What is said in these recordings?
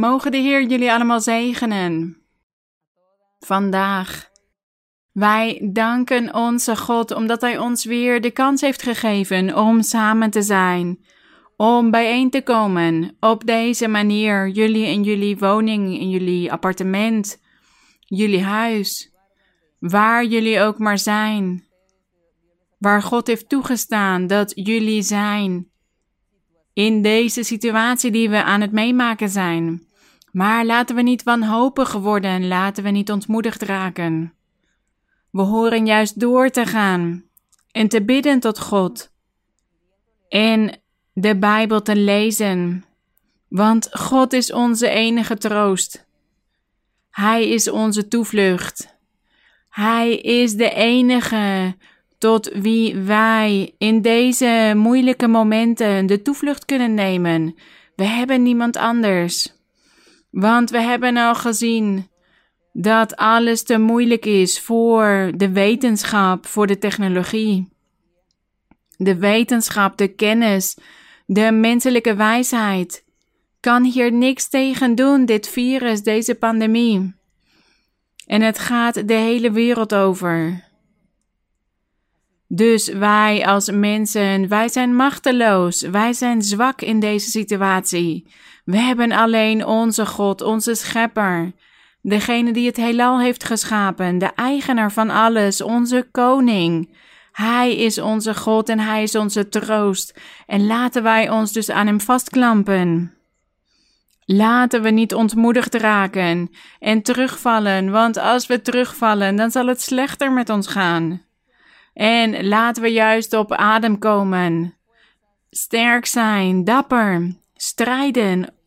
Mogen de Heer jullie allemaal zegenen. Vandaag. Wij danken onze God omdat Hij ons weer de kans heeft gegeven om samen te zijn, om bijeen te komen op deze manier, jullie in jullie woning, in jullie appartement, jullie huis, waar jullie ook maar zijn, waar God heeft toegestaan dat jullie zijn in deze situatie die we aan het meemaken zijn. Maar laten we niet wanhopig worden, laten we niet ontmoedigd raken. We horen juist door te gaan en te bidden tot God en de Bijbel te lezen, want God is onze enige troost. Hij is onze toevlucht. Hij is de enige tot wie wij in deze moeilijke momenten de toevlucht kunnen nemen. We hebben niemand anders. Want we hebben al gezien dat alles te moeilijk is voor de wetenschap, voor de technologie. De wetenschap, de kennis, de menselijke wijsheid kan hier niks tegen doen, dit virus, deze pandemie. En het gaat de hele wereld over. Dus wij als mensen, wij zijn machteloos, wij zijn zwak in deze situatie. We hebben alleen onze God, onze Schepper, degene die het heelal heeft geschapen, de eigenaar van alles, onze koning. Hij is onze God en hij is onze troost. En laten wij ons dus aan hem vastklampen. Laten we niet ontmoedigd raken en terugvallen, want als we terugvallen, dan zal het slechter met ons gaan. En laten we juist op adem komen. Sterk zijn, dapper, strijden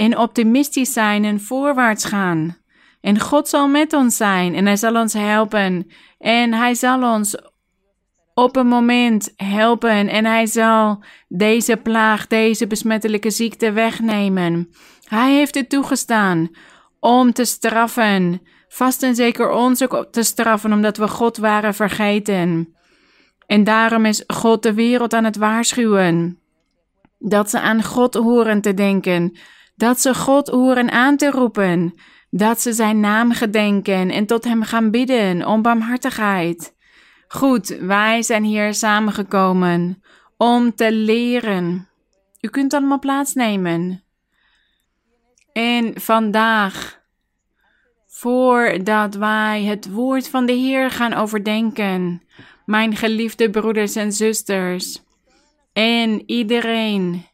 en optimistisch zijn en voorwaarts gaan. En God zal met ons zijn en Hij zal ons helpen. En Hij zal ons op een moment helpen en Hij zal deze plaag, deze besmettelijke ziekte wegnemen. Hij heeft het toegestaan om te straffen vast en zeker ons ook te straffen omdat we God waren vergeten. En daarom is God de wereld aan het waarschuwen. Dat ze aan God horen te denken, dat ze God horen aan te roepen, dat ze zijn naam gedenken en tot hem gaan bidden om barmhartigheid. Goed, wij zijn hier samengekomen om te leren. U kunt allemaal plaatsnemen. En vandaag Voordat wij het woord van de Heer gaan overdenken, mijn geliefde broeders en zusters, en iedereen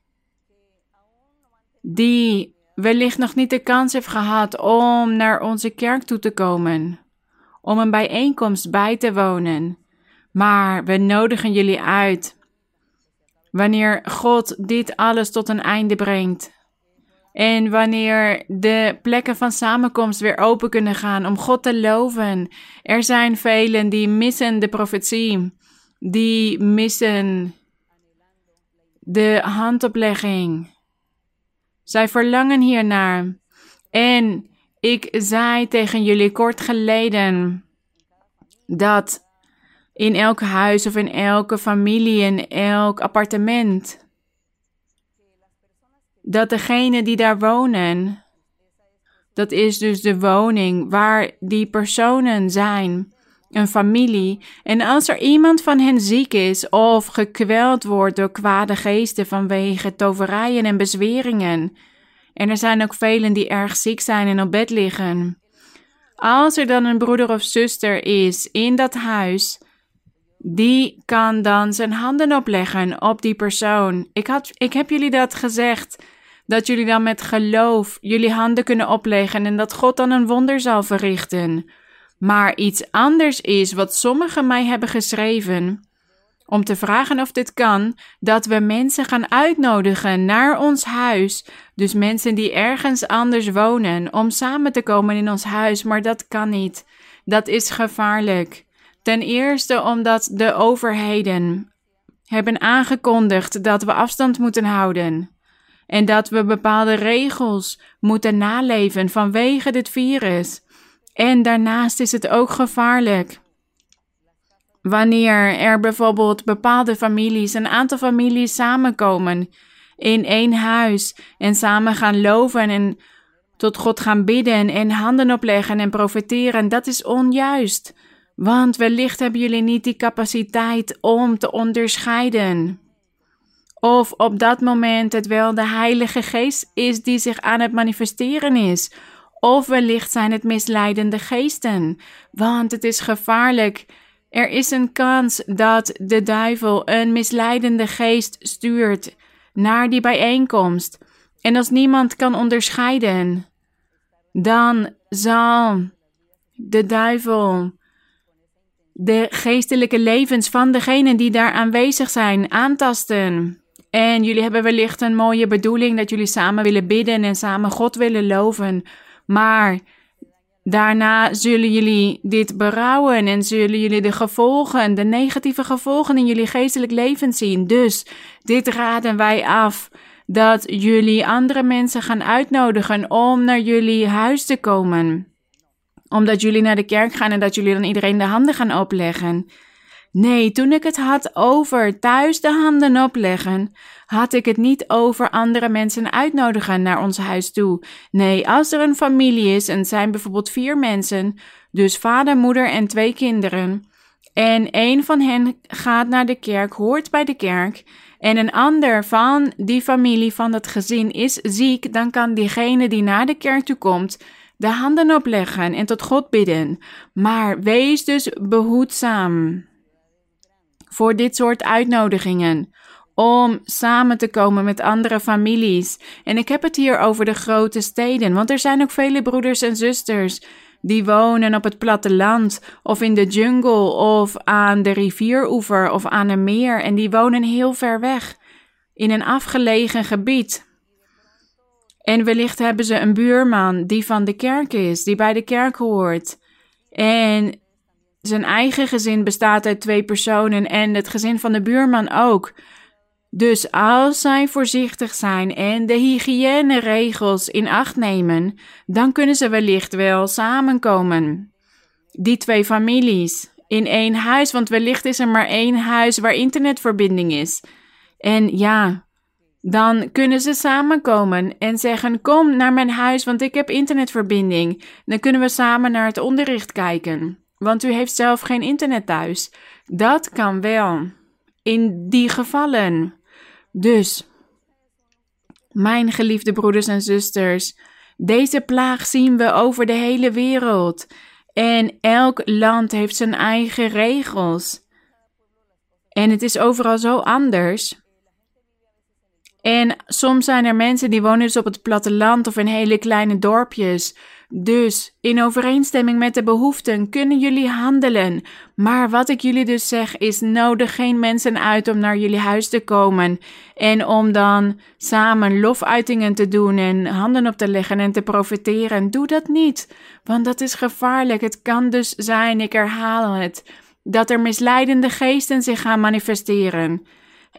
die wellicht nog niet de kans heeft gehad om naar onze kerk toe te komen, om een bijeenkomst bij te wonen, maar we nodigen jullie uit. Wanneer God dit alles tot een einde brengt, en wanneer de plekken van samenkomst weer open kunnen gaan om God te loven. Er zijn velen die missen de profetie, die missen de handoplegging. Zij verlangen hiernaar. En ik zei tegen jullie kort geleden dat in elk huis of in elke familie, in elk appartement dat degene die daar wonen, dat is dus de woning waar die personen zijn, een familie. En als er iemand van hen ziek is of gekweld wordt door kwade geesten vanwege toverijen en bezweringen, en er zijn ook velen die erg ziek zijn en op bed liggen. Als er dan een broeder of zuster is in dat huis, die kan dan zijn handen opleggen op die persoon. Ik, had, ik heb jullie dat gezegd dat jullie dan met geloof jullie handen kunnen opleggen en dat God dan een wonder zal verrichten. Maar iets anders is wat sommigen mij hebben geschreven. Om te vragen of dit kan, dat we mensen gaan uitnodigen naar ons huis. Dus mensen die ergens anders wonen, om samen te komen in ons huis. Maar dat kan niet. Dat is gevaarlijk. Ten eerste omdat de overheden hebben aangekondigd dat we afstand moeten houden en dat we bepaalde regels moeten naleven vanwege dit virus. En daarnaast is het ook gevaarlijk. Wanneer er bijvoorbeeld bepaalde families, een aantal families samenkomen in één huis en samen gaan loven en tot God gaan bidden en handen opleggen en profeteren, dat is onjuist. Want wellicht hebben jullie niet die capaciteit om te onderscheiden. Of op dat moment het wel de Heilige Geest is die zich aan het manifesteren is. Of wellicht zijn het misleidende geesten. Want het is gevaarlijk. Er is een kans dat de duivel een misleidende geest stuurt naar die bijeenkomst. En als niemand kan onderscheiden, dan zal de duivel de geestelijke levens van degenen die daar aanwezig zijn aantasten. En jullie hebben wellicht een mooie bedoeling dat jullie samen willen bidden en samen God willen loven. Maar daarna zullen jullie dit berouwen en zullen jullie de gevolgen, de negatieve gevolgen in jullie geestelijk leven zien. Dus dit raden wij af dat jullie andere mensen gaan uitnodigen om naar jullie huis te komen. Omdat jullie naar de kerk gaan en dat jullie dan iedereen de handen gaan opleggen. Nee, toen ik het had over thuis de handen opleggen, had ik het niet over andere mensen uitnodigen naar ons huis toe. Nee, als er een familie is en zijn bijvoorbeeld vier mensen, dus vader, moeder en twee kinderen, en een van hen gaat naar de kerk, hoort bij de kerk, en een ander van die familie, van dat gezin is ziek, dan kan diegene die naar de kerk toe komt, de handen opleggen en tot God bidden. Maar wees dus behoedzaam voor dit soort uitnodigingen. Om samen te komen met andere families. En ik heb het hier over de grote steden, want er zijn ook vele broeders en zusters die wonen op het platteland of in de jungle of aan de rivieroever of aan een meer en die wonen heel ver weg in een afgelegen gebied. En wellicht hebben ze een buurman die van de kerk is, die bij de kerk hoort. En zijn eigen gezin bestaat uit twee personen en het gezin van de buurman ook. Dus als zij voorzichtig zijn en de hygiëneregels in acht nemen, dan kunnen ze wellicht wel samenkomen. Die twee families in één huis, want wellicht is er maar één huis waar internetverbinding is. En ja, dan kunnen ze samenkomen en zeggen: Kom naar mijn huis, want ik heb internetverbinding. Dan kunnen we samen naar het onderricht kijken. Want u heeft zelf geen internet thuis. Dat kan wel. In die gevallen. Dus, mijn geliefde broeders en zusters, deze plaag zien we over de hele wereld. En elk land heeft zijn eigen regels. En het is overal zo anders. En soms zijn er mensen die wonen dus op het platteland of in hele kleine dorpjes. Dus in overeenstemming met de behoeften kunnen jullie handelen. Maar wat ik jullie dus zeg is: nodig geen mensen uit om naar jullie huis te komen. En om dan samen lofuitingen te doen en handen op te leggen en te profiteren. Doe dat niet, want dat is gevaarlijk. Het kan dus zijn, ik herhaal het, dat er misleidende geesten zich gaan manifesteren.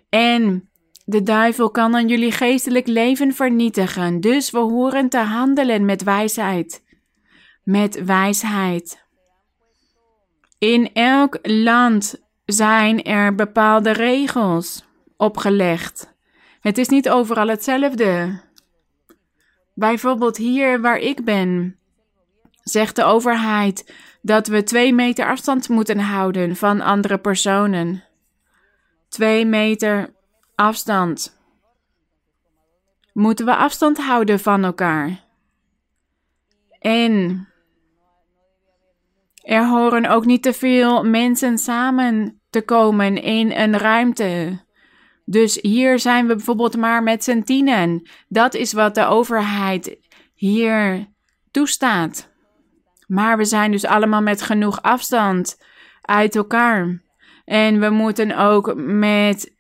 En de duivel kan dan jullie geestelijk leven vernietigen, dus we horen te handelen met wijsheid. Met wijsheid. In elk land zijn er bepaalde regels opgelegd. Het is niet overal hetzelfde. Bijvoorbeeld hier waar ik ben, zegt de overheid dat we twee meter afstand moeten houden van andere personen. Twee meter Afstand. Moeten we afstand houden van elkaar? En er horen ook niet te veel mensen samen te komen in een ruimte. Dus hier zijn we bijvoorbeeld maar met z'n tienen. Dat is wat de overheid hier toestaat. Maar we zijn dus allemaal met genoeg afstand uit elkaar. En we moeten ook met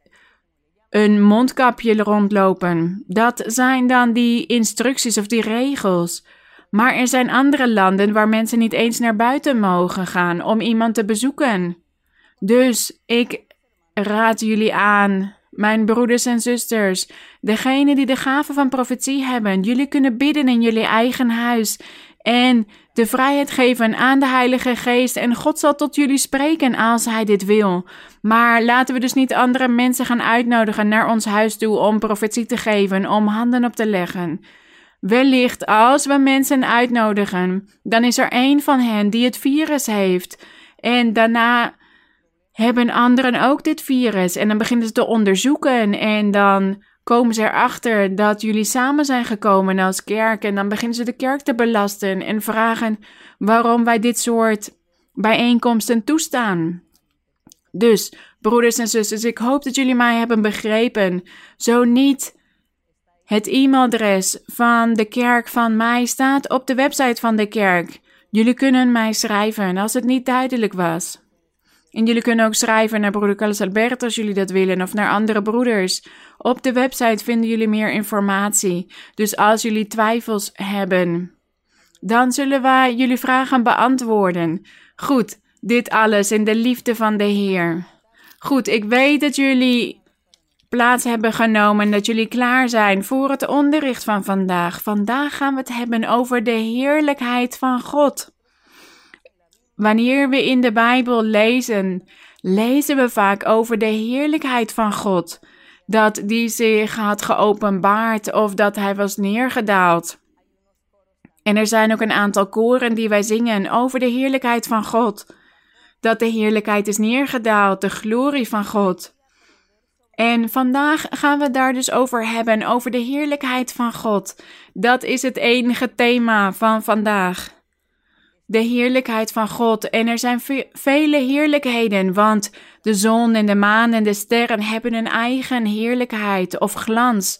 een mondkapje rondlopen. Dat zijn dan die instructies of die regels. Maar er zijn andere landen waar mensen niet eens naar buiten mogen gaan om iemand te bezoeken. Dus ik raad jullie aan, mijn broeders en zusters, degene die de gave van profetie hebben, jullie kunnen bidden in jullie eigen huis en de vrijheid geven aan de Heilige Geest en God zal tot jullie spreken als Hij dit wil. Maar laten we dus niet andere mensen gaan uitnodigen naar ons huis toe om profetie te geven, om handen op te leggen. Wellicht als we mensen uitnodigen, dan is er een van hen die het virus heeft. En daarna hebben anderen ook dit virus. En dan beginnen ze te onderzoeken. En dan komen ze erachter dat jullie samen zijn gekomen als kerk. En dan beginnen ze de kerk te belasten en vragen waarom wij dit soort bijeenkomsten toestaan. Dus, broeders en zusters, ik hoop dat jullie mij hebben begrepen. Zo niet. Het e-mailadres van de kerk van mij staat op de website van de kerk. Jullie kunnen mij schrijven als het niet duidelijk was. En jullie kunnen ook schrijven naar broeder Carlos Alberto als jullie dat willen, of naar andere broeders. Op de website vinden jullie meer informatie. Dus als jullie twijfels hebben, dan zullen wij jullie vragen beantwoorden. Goed, dit alles in de liefde van de Heer. Goed, ik weet dat jullie plaats hebben genomen en dat jullie klaar zijn voor het onderricht van vandaag. Vandaag gaan we het hebben over de heerlijkheid van God. Wanneer we in de Bijbel lezen, lezen we vaak over de heerlijkheid van God. Dat die zich had geopenbaard of dat hij was neergedaald. En er zijn ook een aantal koren die wij zingen over de heerlijkheid van God. Dat de heerlijkheid is neergedaald, de glorie van God. En vandaag gaan we daar dus over hebben, over de heerlijkheid van God. Dat is het enige thema van vandaag de heerlijkheid van God. En er zijn vele heerlijkheden, want de zon en de maan en de sterren hebben een eigen heerlijkheid of glans.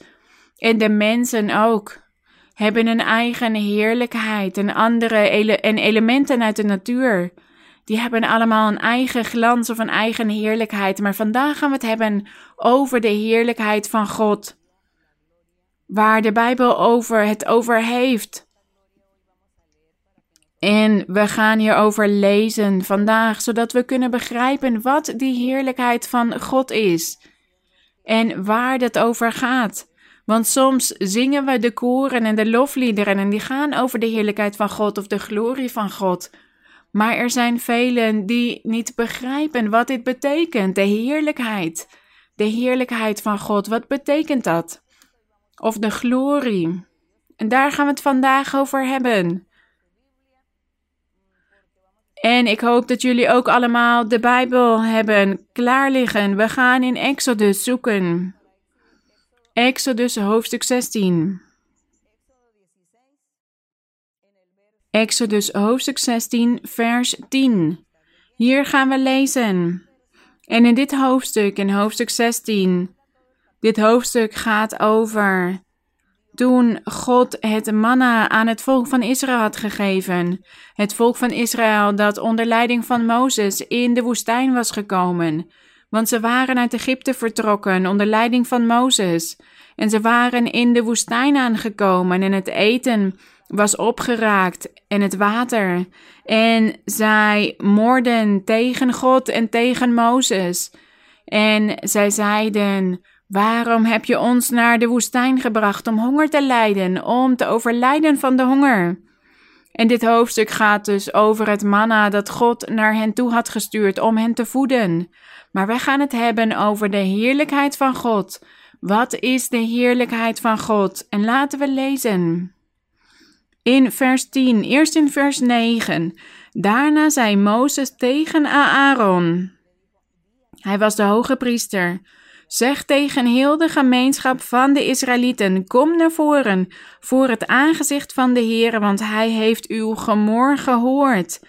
En de mensen ook hebben een eigen heerlijkheid en andere en elementen uit de natuur. Die hebben allemaal een eigen glans of een eigen heerlijkheid. Maar vandaag gaan we het hebben over de heerlijkheid van God. Waar de Bijbel over het over heeft. En we gaan hierover lezen vandaag, zodat we kunnen begrijpen wat die heerlijkheid van God is en waar het over gaat. Want soms zingen we de koren en de lofliederen en die gaan over de heerlijkheid van God of de glorie van God. Maar er zijn velen die niet begrijpen wat dit betekent, de heerlijkheid. De heerlijkheid van God, wat betekent dat? Of de glorie. En daar gaan we het vandaag over hebben. En ik hoop dat jullie ook allemaal de Bijbel hebben klaar liggen. We gaan in Exodus zoeken. Exodus hoofdstuk 16. Exodus hoofdstuk 16, vers 10. Hier gaan we lezen. En in dit hoofdstuk, in hoofdstuk 16, dit hoofdstuk gaat over toen God het manna aan het volk van Israël had gegeven. Het volk van Israël dat onder leiding van Mozes in de woestijn was gekomen. Want ze waren uit Egypte vertrokken onder leiding van Mozes. En ze waren in de woestijn aangekomen en het eten was opgeraakt en het water. En zij moorden tegen God en tegen Mozes. En zij zeiden: Waarom heb je ons naar de woestijn gebracht om honger te lijden, om te overlijden van de honger? En dit hoofdstuk gaat dus over het manna dat God naar hen toe had gestuurd om hen te voeden. Maar wij gaan het hebben over de heerlijkheid van God. Wat is de heerlijkheid van God? En laten we lezen. In vers 10, eerst in vers 9. Daarna zei Mozes tegen Aaron. Hij was de hoge priester. Zeg tegen heel de gemeenschap van de Israëlieten: Kom naar voren voor het aangezicht van de Heer, want hij heeft uw gemor gehoord.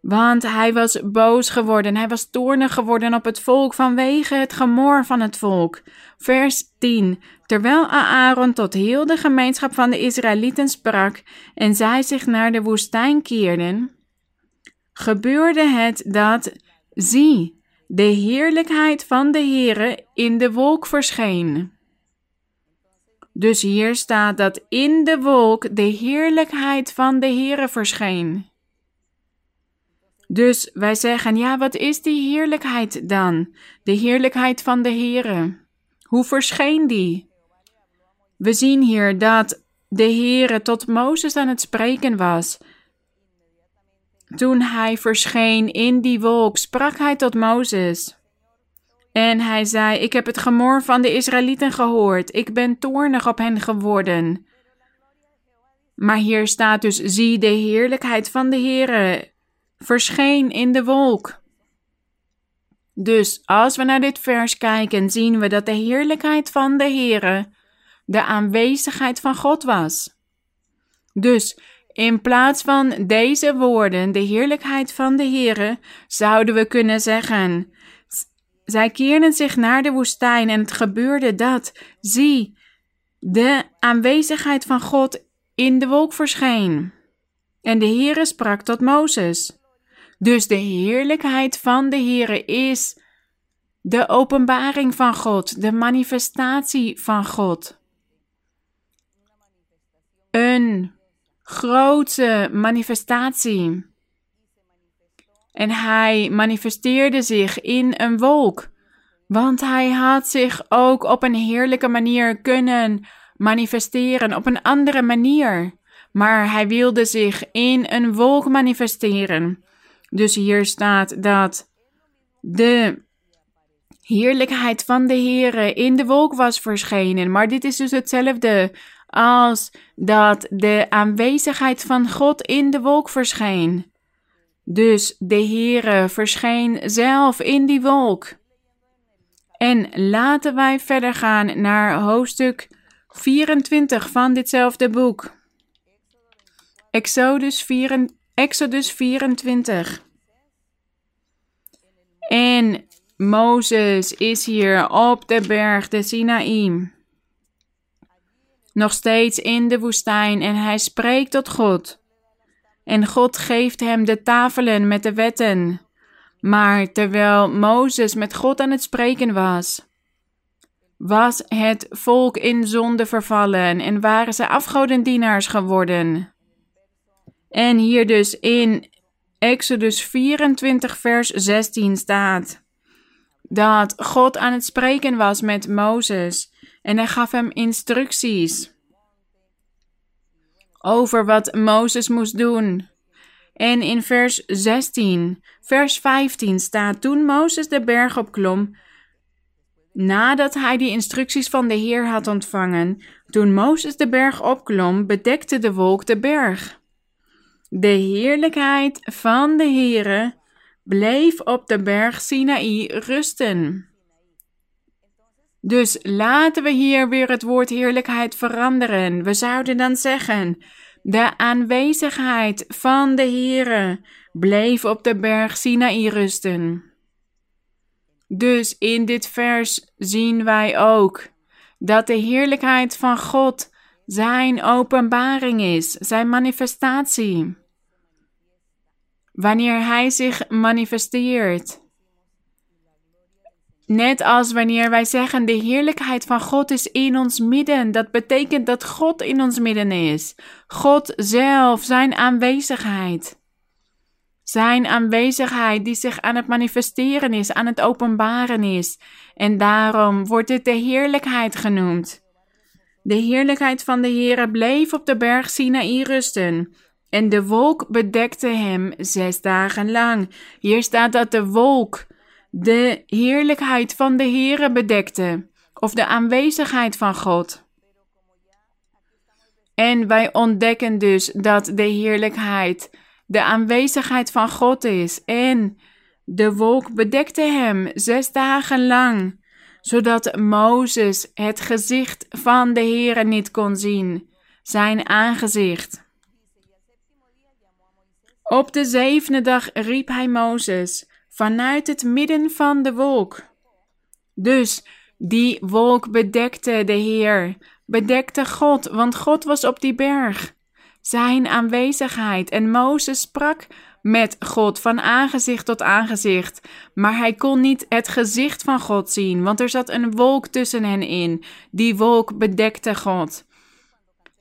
Want hij was boos geworden, hij was toornig geworden op het volk vanwege het gemor van het volk. Vers 10. Terwijl Aaron tot heel de gemeenschap van de Israëlieten sprak en zij zich naar de woestijn keerden, gebeurde het dat, zie, de heerlijkheid van de Heere in de wolk verscheen. Dus hier staat dat in de wolk de heerlijkheid van de Heere verscheen. Dus wij zeggen, ja, wat is die heerlijkheid dan? De heerlijkheid van de Heere. Hoe verscheen die? We zien hier dat de Heere tot Mozes aan het spreken was toen hij verscheen in die wolk, sprak hij tot Mozes. En hij zei: Ik heb het gemor van de Israëlieten gehoord. Ik ben toornig op hen geworden. Maar hier staat dus: zie de heerlijkheid van de Heere verscheen in de wolk. Dus als we naar dit vers kijken, zien we dat de heerlijkheid van de Heere de aanwezigheid van God was. Dus in plaats van deze woorden, de heerlijkheid van de Heere, zouden we kunnen zeggen: zij keerden zich naar de woestijn en het gebeurde dat, zie, de aanwezigheid van God in de wolk verscheen. En de Heere sprak tot Mozes. Dus de heerlijkheid van de Heere is de openbaring van God, de manifestatie van God. Een grote manifestatie. En hij manifesteerde zich in een wolk, want hij had zich ook op een heerlijke manier kunnen manifesteren, op een andere manier. Maar hij wilde zich in een wolk manifesteren. Dus hier staat dat de heerlijkheid van de Heere in de wolk was verschenen. Maar dit is dus hetzelfde als dat de aanwezigheid van God in de wolk verscheen. Dus de Heere verscheen zelf in die wolk. En laten wij verder gaan naar hoofdstuk 24 van ditzelfde boek. Exodus, 4, Exodus 24. En Mozes is hier op de berg de Sinaï. Nog steeds in de woestijn en hij spreekt tot God. En God geeft hem de tafelen met de wetten. Maar terwijl Mozes met God aan het spreken was, was het volk in zonde vervallen en waren ze afgodendienaars geworden. En hier dus in Exodus 24, vers 16 staat dat God aan het spreken was met Mozes en hij gaf hem instructies over wat Mozes moest doen. En in vers 16, vers 15 staat: Toen Mozes de berg opklom, nadat hij die instructies van de Heer had ontvangen, toen Mozes de berg opklom, bedekte de wolk de berg. De heerlijkheid van de Heere bleef op de berg Sinaï rusten. Dus laten we hier weer het woord heerlijkheid veranderen. We zouden dan zeggen: de aanwezigheid van de Heere bleef op de berg Sinaï rusten. Dus in dit vers zien wij ook dat de heerlijkheid van God zijn openbaring is, zijn manifestatie. Wanneer Hij zich manifesteert. Net als wanneer wij zeggen de heerlijkheid van God is in ons midden. Dat betekent dat God in ons midden is. God zelf, zijn aanwezigheid. Zijn aanwezigheid die zich aan het manifesteren is, aan het openbaren is. En daarom wordt het de heerlijkheid genoemd. De heerlijkheid van de Heere bleef op de berg Sinaï rusten. En de wolk bedekte hem zes dagen lang. Hier staat dat de wolk de heerlijkheid van de Heere bedekte, of de aanwezigheid van God. En wij ontdekken dus dat de heerlijkheid de aanwezigheid van God is. En de wolk bedekte hem zes dagen lang, zodat Mozes het gezicht van de Heere niet kon zien, zijn aangezicht. Op de zevende dag riep hij Mozes vanuit het midden van de wolk. Dus die wolk bedekte de Heer, bedekte God, want God was op die berg. Zijn aanwezigheid en Mozes sprak met God van aangezicht tot aangezicht, maar hij kon niet het gezicht van God zien, want er zat een wolk tussen hen in. Die wolk bedekte God.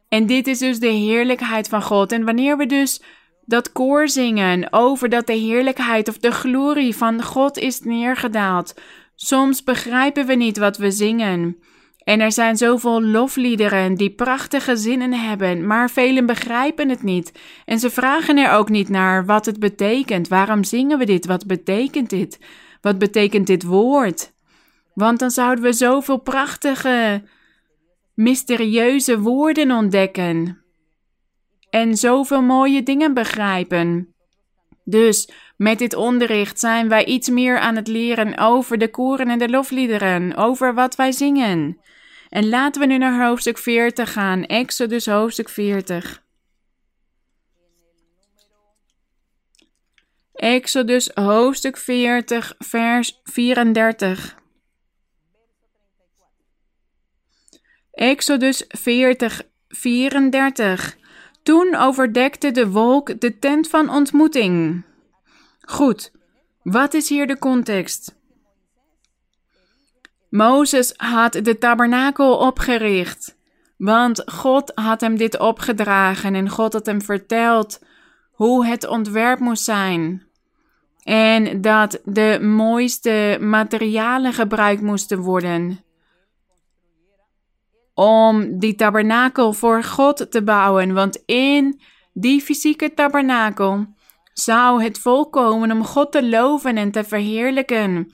En dit is dus de heerlijkheid van God. En wanneer we dus dat koor zingen over dat de heerlijkheid of de glorie van God is neergedaald. Soms begrijpen we niet wat we zingen. En er zijn zoveel lofliederen die prachtige zinnen hebben, maar velen begrijpen het niet. En ze vragen er ook niet naar wat het betekent. Waarom zingen we dit? Wat betekent dit? Wat betekent dit woord? Want dan zouden we zoveel prachtige, mysterieuze woorden ontdekken. En zoveel mooie dingen begrijpen. Dus met dit onderricht zijn wij iets meer aan het leren over de koren en de lofliederen, over wat wij zingen. En laten we nu naar hoofdstuk 40 gaan, Exodus hoofdstuk 40. Exodus hoofdstuk 40, vers 34. Exodus 40, 34. Toen overdekte de wolk de tent van ontmoeting. Goed, wat is hier de context? Mozes had de tabernakel opgericht, want God had hem dit opgedragen en God had hem verteld hoe het ontwerp moest zijn. En dat de mooiste materialen gebruikt moesten worden om die tabernakel voor God te bouwen. Want in die fysieke tabernakel zou het volk komen om God te loven en te verheerlijken.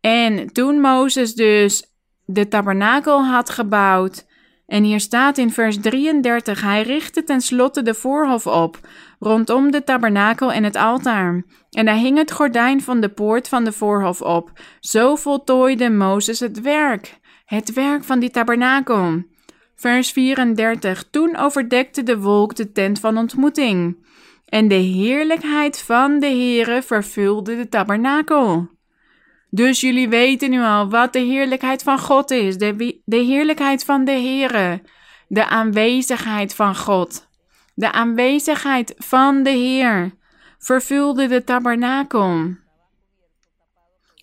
En toen Mozes dus de tabernakel had gebouwd, en hier staat in vers 33: Hij richtte tenslotte de voorhof op, rondom de tabernakel en het altaar. En hij hing het gordijn van de poort van de voorhof op. Zo voltooide Mozes het werk het werk van die tabernakel. Vers 34. Toen overdekte de wolk de tent van ontmoeting. En de heerlijkheid van de Heere vervulde de tabernakel. Dus jullie weten nu al wat de heerlijkheid van God is. De, de heerlijkheid van de Heere. De aanwezigheid van God. De aanwezigheid van de Heer vervulde de tabernakel.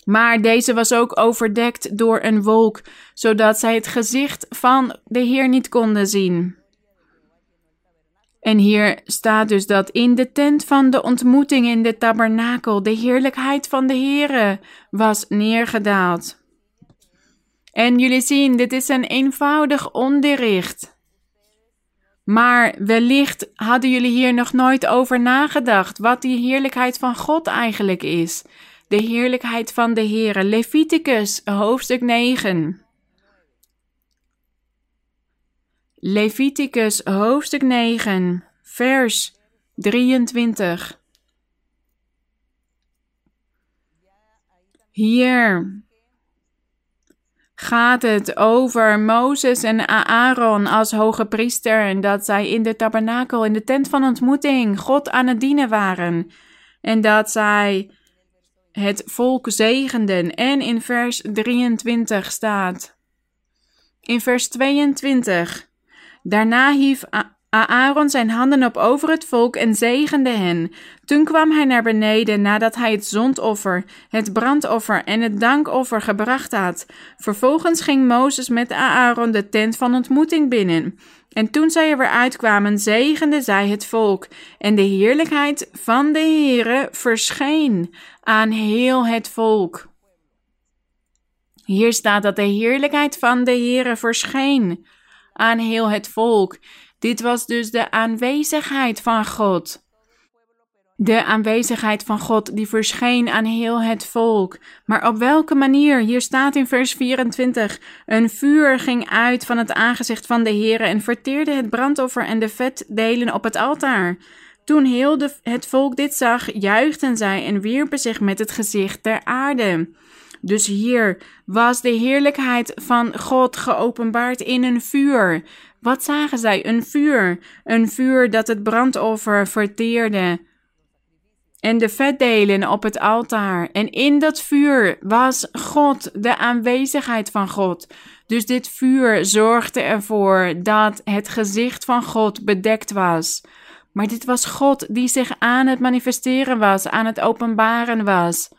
Maar deze was ook overdekt door een wolk, zodat zij het gezicht van de Heer niet konden zien. En hier staat dus dat in de tent van de ontmoeting in de tabernakel de heerlijkheid van de Heere was neergedaald. En jullie zien, dit is een eenvoudig onderricht. Maar wellicht hadden jullie hier nog nooit over nagedacht wat die heerlijkheid van God eigenlijk is de heerlijkheid van de Heere. Leviticus, hoofdstuk 9. Leviticus, hoofdstuk 9, vers 23. Hier gaat het over Mozes en Aaron als hoge priester en dat zij in de tabernakel, in de tent van ontmoeting, God aan het dienen waren. En dat zij het volk zegenden. En in vers 23 staat. In vers 22. Daarna hief Aaron zijn handen op over het volk en zegende hen. Toen kwam hij naar beneden nadat hij het zondoffer, het brandoffer en het dankoffer gebracht had. Vervolgens ging Mozes met Aaron de tent van ontmoeting binnen. En toen zij er weer uitkwamen, zegende zij het volk. En de heerlijkheid van de Heere verscheen aan heel het volk. Hier staat dat de heerlijkheid van de Heere verscheen aan heel het volk. Dit was dus de aanwezigheid van God. De aanwezigheid van God die verscheen aan heel het volk. Maar op welke manier? Hier staat in vers 24: Een vuur ging uit van het aangezicht van de Heere en verteerde het brandoffer en de vetdelen op het altaar. Toen heel het volk dit zag, juichten zij en wierpen zich met het gezicht ter aarde. Dus hier was de heerlijkheid van God geopenbaard in een vuur. Wat zagen zij? Een vuur. Een vuur dat het brandoffer verteerde. En de vetdelen op het altaar. En in dat vuur was God, de aanwezigheid van God. Dus dit vuur zorgde ervoor dat het gezicht van God bedekt was. Maar dit was God die zich aan het manifesteren was, aan het openbaren was.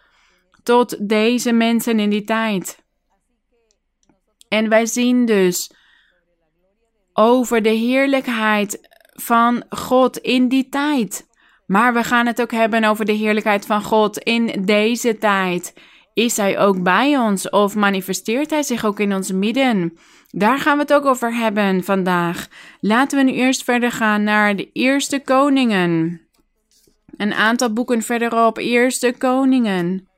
Tot deze mensen in die tijd. En wij zien dus over de heerlijkheid van God in die tijd. Maar we gaan het ook hebben over de heerlijkheid van God in deze tijd. Is Hij ook bij ons of manifesteert Hij zich ook in ons midden? Daar gaan we het ook over hebben vandaag. Laten we nu eerst verder gaan naar de Eerste Koningen. Een aantal boeken verderop, Eerste Koningen.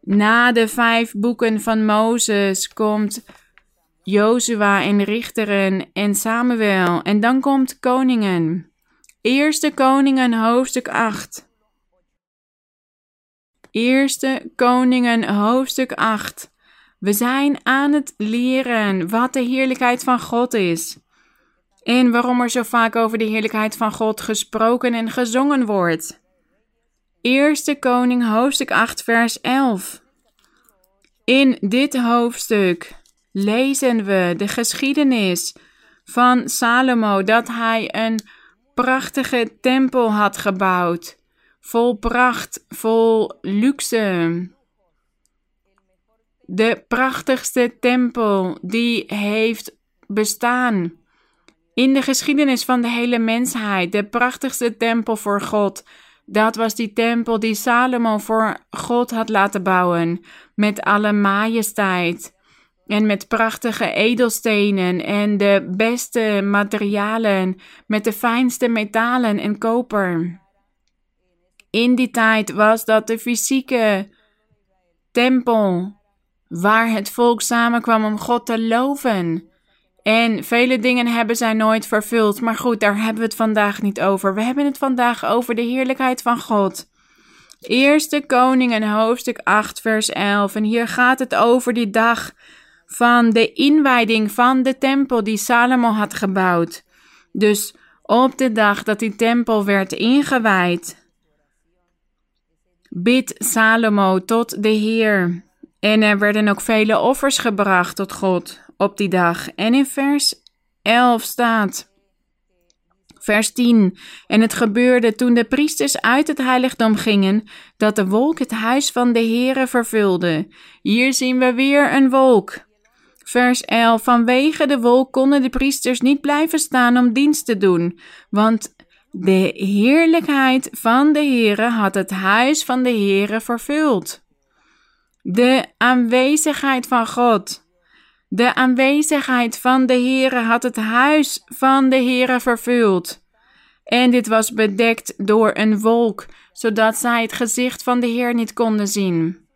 Na de vijf boeken van Mozes komt Jozua en Richteren en Samuel. En dan komt Koningen. Eerste Koningen, hoofdstuk 8. Eerste Koningen, hoofdstuk 8. We zijn aan het leren wat de heerlijkheid van God is. En waarom er zo vaak over de heerlijkheid van God gesproken en gezongen wordt. Eerste Koning, hoofdstuk 8, vers 11. In dit hoofdstuk lezen we de geschiedenis van Salomo dat hij een prachtige tempel had gebouwd, vol pracht, vol luxe. De prachtigste tempel die heeft bestaan in de geschiedenis van de hele mensheid, de prachtigste tempel voor God. Dat was die tempel die Salomo voor God had laten bouwen, met alle majesteit en met prachtige edelstenen en de beste materialen, met de fijnste metalen en koper. In die tijd was dat de fysieke tempel waar het volk samenkwam om God te loven. En vele dingen hebben zij nooit vervuld. Maar goed, daar hebben we het vandaag niet over. We hebben het vandaag over de heerlijkheid van God. Eerste Koningen, hoofdstuk 8, vers 11. En hier gaat het over die dag van de inwijding van de tempel die Salomo had gebouwd. Dus op de dag dat die tempel werd ingewijd, bidt Salomo tot de Heer. En er werden ook vele offers gebracht tot God op die dag. En in vers 11 staat, vers 10. En het gebeurde toen de priesters uit het heiligdom gingen, dat de wolk het huis van de Heere vervulde. Hier zien we weer een wolk. Vers 11. Vanwege de wolk konden de priesters niet blijven staan om dienst te doen, want de heerlijkheid van de Heere had het huis van de Heere vervuld. De aanwezigheid van God. De aanwezigheid van de Heere had het huis van de Heere vervuld. En dit was bedekt door een wolk, zodat zij het gezicht van de Heer niet konden zien.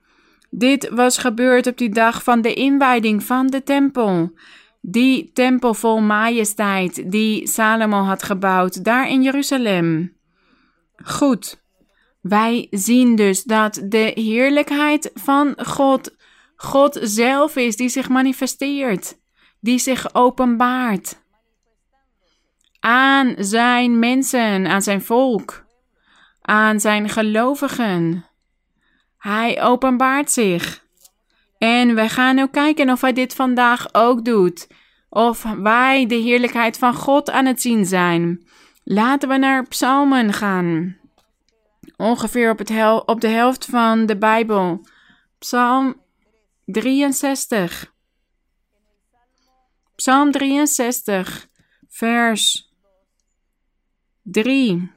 Dit was gebeurd op die dag van de inwijding van de tempel. Die tempel vol majesteit die Salomo had gebouwd daar in Jeruzalem. Goed. Wij zien dus dat de heerlijkheid van God God zelf is die zich manifesteert, die zich openbaart aan zijn mensen, aan zijn volk, aan zijn gelovigen. Hij openbaart zich. En wij gaan ook kijken of hij dit vandaag ook doet. Of wij de heerlijkheid van God aan het zien zijn. Laten we naar Psalmen gaan. Ongeveer op, het op de helft van de Bijbel. Psalm 63. Psalm 63, vers 3.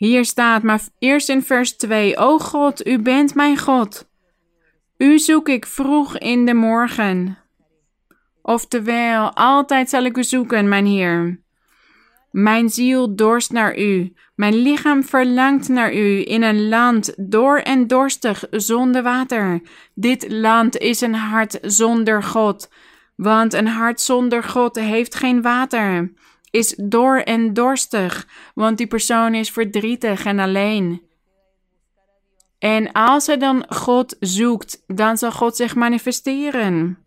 Hier staat maar eerst in vers 2: O God, u bent mijn God. U zoek ik vroeg in de morgen. Oftewel, altijd zal ik u zoeken, mijn Heer. Mijn ziel dorst naar u, mijn lichaam verlangt naar u in een land door en dorstig zonder water. Dit land is een hart zonder God, want een hart zonder God heeft geen water. Is door en dorstig, want die persoon is verdrietig en alleen. En als hij dan God zoekt, dan zal God zich manifesteren.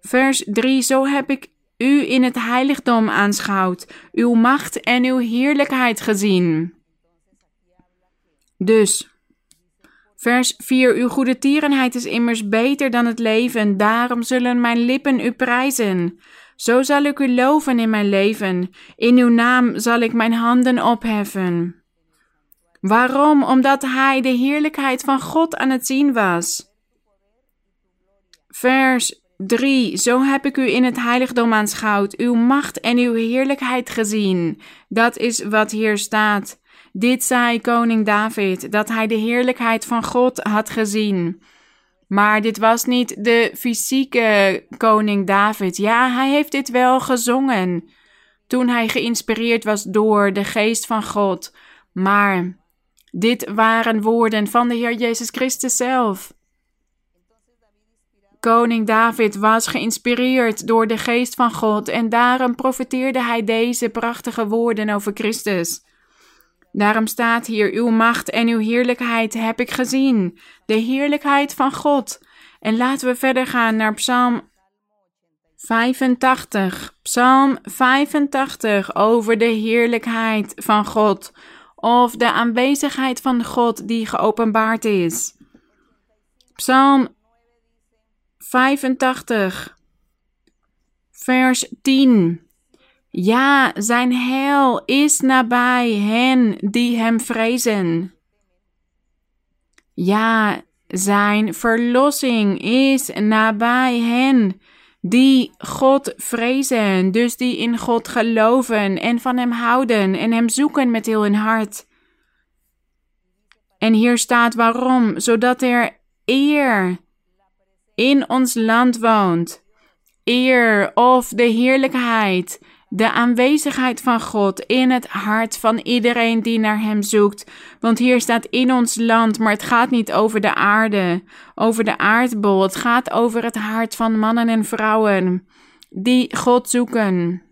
Vers 3: Zo heb ik u in het heiligdom aanschouwt, uw macht en uw heerlijkheid gezien. Dus, vers 4, uw goede tierenheid is immers beter dan het leven, daarom zullen mijn lippen u prijzen. Zo zal ik u loven in mijn leven, in uw naam zal ik mijn handen opheffen. Waarom? Omdat hij de heerlijkheid van God aan het zien was. Vers 3. Zo heb ik u in het heiligdom aanschouwd, uw macht en uw heerlijkheid gezien. Dat is wat hier staat. Dit zei koning David, dat hij de heerlijkheid van God had gezien. Maar dit was niet de fysieke koning David. Ja, hij heeft dit wel gezongen toen hij geïnspireerd was door de geest van God. Maar dit waren woorden van de Heer Jezus Christus zelf. Koning David was geïnspireerd door de geest van God en daarom profeteerde hij deze prachtige woorden over Christus. Daarom staat hier: Uw macht en uw heerlijkheid heb ik gezien, de heerlijkheid van God. En laten we verder gaan naar Psalm 85. Psalm 85 over de heerlijkheid van God of de aanwezigheid van God die geopenbaard is. Psalm 85, vers 10. Ja, zijn heil is nabij hen die hem vrezen. Ja, zijn verlossing is nabij hen die God vrezen, dus die in God geloven en van Hem houden en Hem zoeken met heel hun hart. En hier staat waarom, zodat er eer in ons land woont. Eer of de heerlijkheid de aanwezigheid van God in het hart van iedereen die naar Hem zoekt. Want hier staat in ons land, maar het gaat niet over de aarde, over de aardbol. Het gaat over het hart van mannen en vrouwen die God zoeken.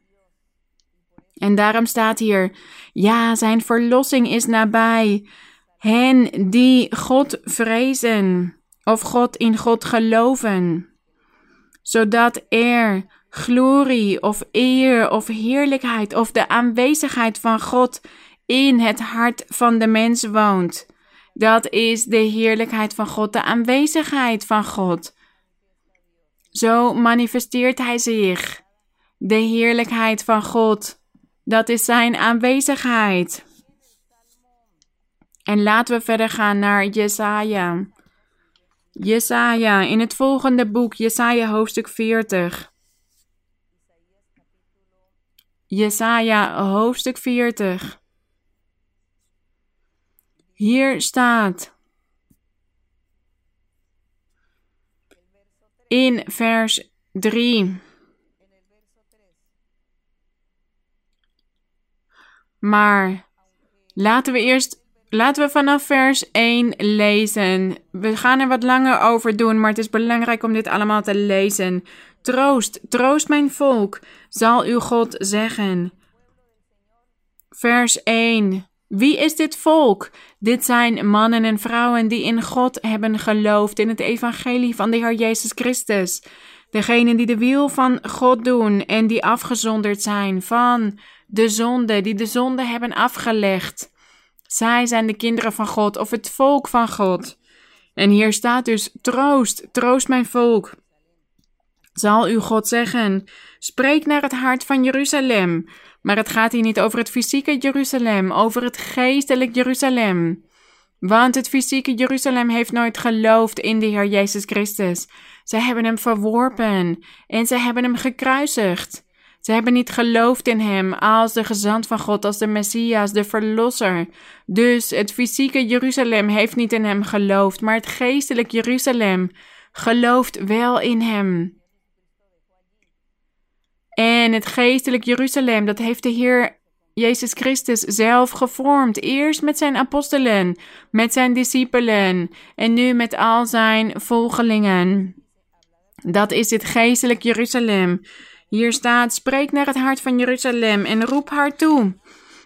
En daarom staat hier: Ja, zijn verlossing is nabij hen die God vrezen of God in God geloven, zodat er glorie of eer of heerlijkheid of de aanwezigheid van God in het hart van de mens woont. Dat is de heerlijkheid van God, de aanwezigheid van God. Zo manifesteert Hij zich. De heerlijkheid van God, dat is Zijn aanwezigheid. En laten we verder gaan naar Jesaja. Jesaja, in het volgende boek, Jesaja hoofdstuk 40. Jesaja hoofdstuk 40. Hier staat in vers 3. Maar laten we eerst laten we vanaf vers 1 lezen. We gaan er wat langer over doen, maar het is belangrijk om dit allemaal te lezen. Troost, troost mijn volk, zal uw God zeggen. Vers 1. Wie is dit volk? Dit zijn mannen en vrouwen die in God hebben geloofd in het evangelie van de Heer Jezus Christus. Degenen die de wil van God doen en die afgezonderd zijn van de zonde, die de zonde hebben afgelegd. Zij zijn de kinderen van God of het volk van God. En hier staat dus: troost, troost mijn volk zal uw God zeggen: Spreek naar het hart van Jeruzalem. Maar het gaat hier niet over het fysieke Jeruzalem, over het geestelijk Jeruzalem. Want het fysieke Jeruzalem heeft nooit geloofd in de Heer Jezus Christus. Ze hebben hem verworpen en ze hebben hem gekruisigd. Ze hebben niet geloofd in hem als de gezant van God, als de Messias, de Verlosser. Dus het fysieke Jeruzalem heeft niet in hem geloofd, maar het geestelijk Jeruzalem gelooft wel in hem. En het geestelijk Jeruzalem, dat heeft de Heer Jezus Christus zelf gevormd. Eerst met zijn apostelen, met zijn discipelen en nu met al zijn volgelingen. Dat is het geestelijk Jeruzalem. Hier staat: Spreek naar het hart van Jeruzalem en roep haar toe.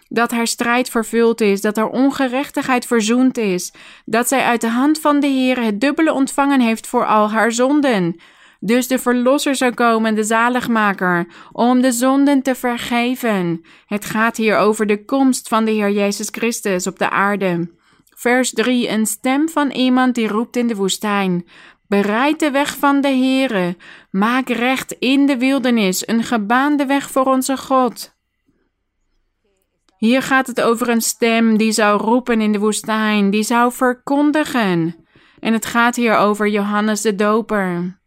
Dat haar strijd vervuld is, dat haar ongerechtigheid verzoend is, dat zij uit de hand van de Heer het dubbele ontvangen heeft voor al haar zonden dus de Verlosser zou komen, de zaligmaker, om de zonden te vergeven. Het gaat hier over de komst van de Heer Jezus Christus op de aarde. Vers 3. Een stem van iemand die roept in de woestijn. Bereid de weg van de Heere. Maak recht in de wildernis een gebaande weg voor onze God. Hier gaat het over een stem die zou roepen in de woestijn, die zou verkondigen. En het gaat hier over Johannes de Doper.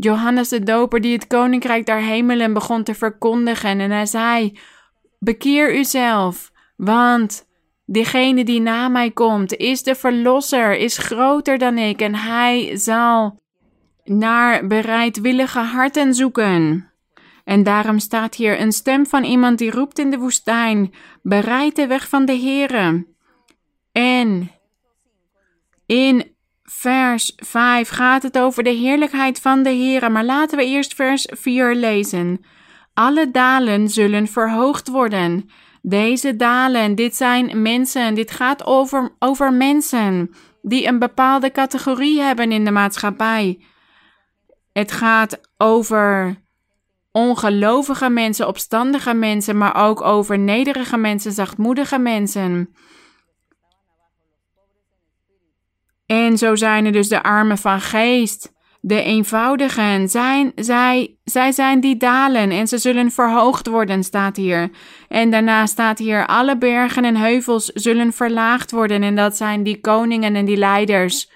Johannes de Doper die het koninkrijk der hemelen begon te verkondigen en hij zei: Bekeer uzelf, want degene die na mij komt is de verlosser, is groter dan ik en hij zal naar bereidwillige harten zoeken. En daarom staat hier een stem van iemand die roept in de woestijn: Bereid de weg van de Heere. En in vers 5 gaat het over de heerlijkheid van de Heer. Maar laten we eerst vers 4 lezen. Alle dalen zullen verhoogd worden. Deze dalen, dit zijn mensen, dit gaat over, over mensen die een bepaalde categorie hebben in de maatschappij. Het gaat over ongelovige mensen, opstandige mensen, maar ook over nederige mensen, zachtmoedige mensen. En zo zijn er dus de armen van geest. De eenvoudigen, zijn, zij, zij zijn die dalen en ze zullen verhoogd worden, staat hier. En daarna staat hier, alle bergen en heuvels zullen verlaagd worden en dat zijn die koningen en die leiders.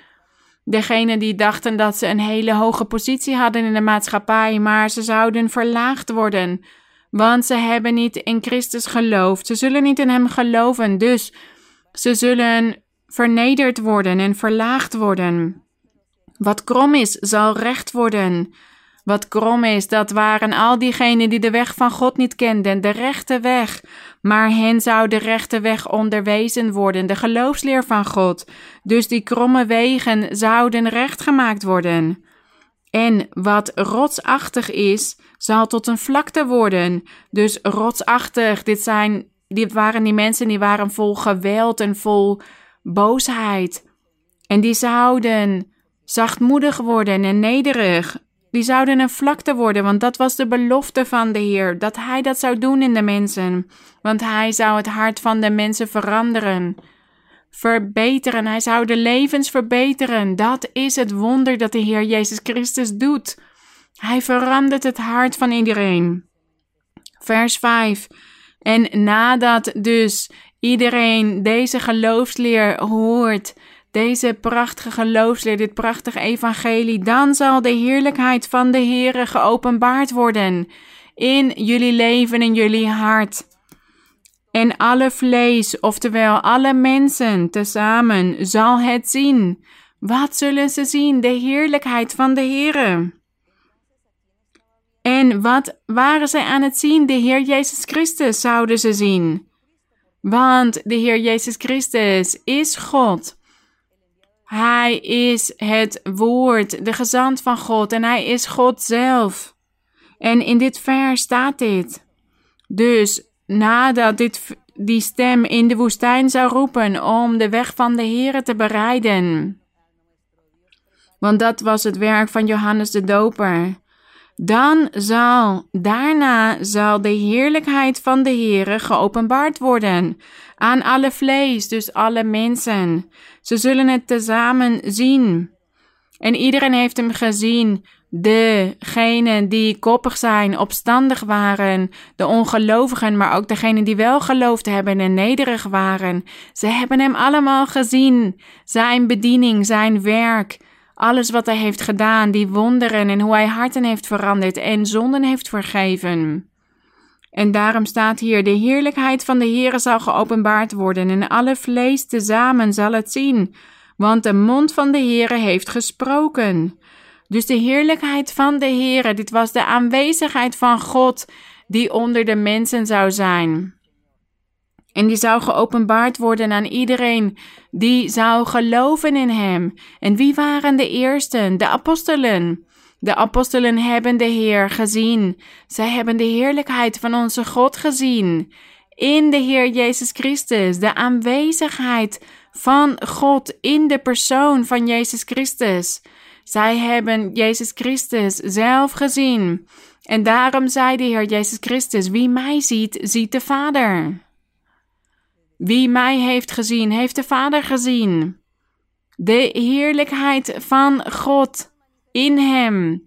Degenen die dachten dat ze een hele hoge positie hadden in de maatschappij, maar ze zouden verlaagd worden. Want ze hebben niet in Christus geloofd. Ze zullen niet in Hem geloven. Dus ze zullen vernederd worden en verlaagd worden. Wat krom is, zal recht worden. Wat krom is, dat waren al diegenen die de weg van God niet kenden, de rechte weg. Maar hen zou de rechte weg onderwezen worden, de geloofsleer van God. Dus die kromme wegen zouden rechtgemaakt worden. En wat rotsachtig is, zal tot een vlakte worden. Dus rotsachtig, dit zijn, dit waren die mensen die waren vol geweld en vol boosheid. En die zouden zachtmoedig worden en nederig. Die zouden een vlakte worden, want dat was de belofte van de Heer, dat Hij dat zou doen in de mensen. Want Hij zou het hart van de mensen veranderen, verbeteren. Hij zou de levens verbeteren. Dat is het wonder dat de Heer Jezus Christus doet. Hij verandert het hart van iedereen. Vers 5. En nadat dus iedereen deze geloofsleer hoort, deze prachtige geloofsleer, dit prachtige evangelie, dan zal de heerlijkheid van de Heere geopenbaard worden in jullie leven en jullie hart. En alle vlees, oftewel alle mensen tezamen, zal het zien. Wat zullen ze zien? De heerlijkheid van de Heere. En wat waren zij aan het zien? De Heer Jezus Christus zouden ze zien. Want de Heer Jezus Christus is God. Hij is het woord, de gezant van God en hij is God zelf. En in dit vers staat dit. Dus nadat dit, die stem in de woestijn zou roepen om de weg van de Here te bereiden. Want dat was het werk van Johannes de Doper. Dan zal, daarna zal de heerlijkheid van de Heere geopenbaard worden aan alle vlees, dus alle mensen. Ze zullen het tezamen zien. En iedereen heeft hem gezien. Degenen die koppig zijn, opstandig waren, de ongelovigen, maar ook degenen die wel geloofd hebben en nederig waren. Ze hebben hem allemaal gezien. Zijn bediening, zijn werk, alles wat hij heeft gedaan, die wonderen en hoe hij harten heeft veranderd en zonden heeft vergeven. En daarom staat hier: de heerlijkheid van de Heere zal geopenbaard worden en alle vlees tezamen zal het zien, want de mond van de Heere heeft gesproken. Dus de heerlijkheid van de Heere, dit was de aanwezigheid van God die onder de mensen zou zijn. En die zou geopenbaard worden aan iedereen die zou geloven in hem. En wie waren de eersten? De apostelen. De apostelen hebben de Heer gezien. Zij hebben de heerlijkheid van onze God gezien. In de Heer Jezus Christus, de aanwezigheid van God in de persoon van Jezus Christus. Zij hebben Jezus Christus zelf gezien. En daarom zei de Heer Jezus Christus: Wie mij ziet, ziet de Vader. Wie mij heeft gezien, heeft de Vader gezien. De heerlijkheid van God in hem.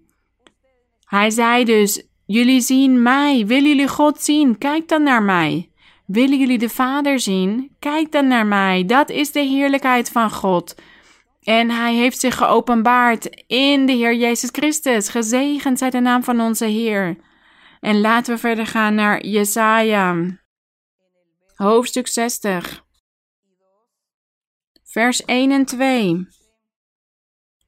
Hij zei dus: Jullie zien mij. Willen jullie God zien? Kijk dan naar mij. Willen jullie de Vader zien? Kijk dan naar mij. Dat is de heerlijkheid van God. En hij heeft zich geopenbaard in de Heer Jezus Christus. Gezegend zij de naam van onze Heer. En laten we verder gaan naar Jesaja. Hoofdstuk 60. Vers 1 en 2.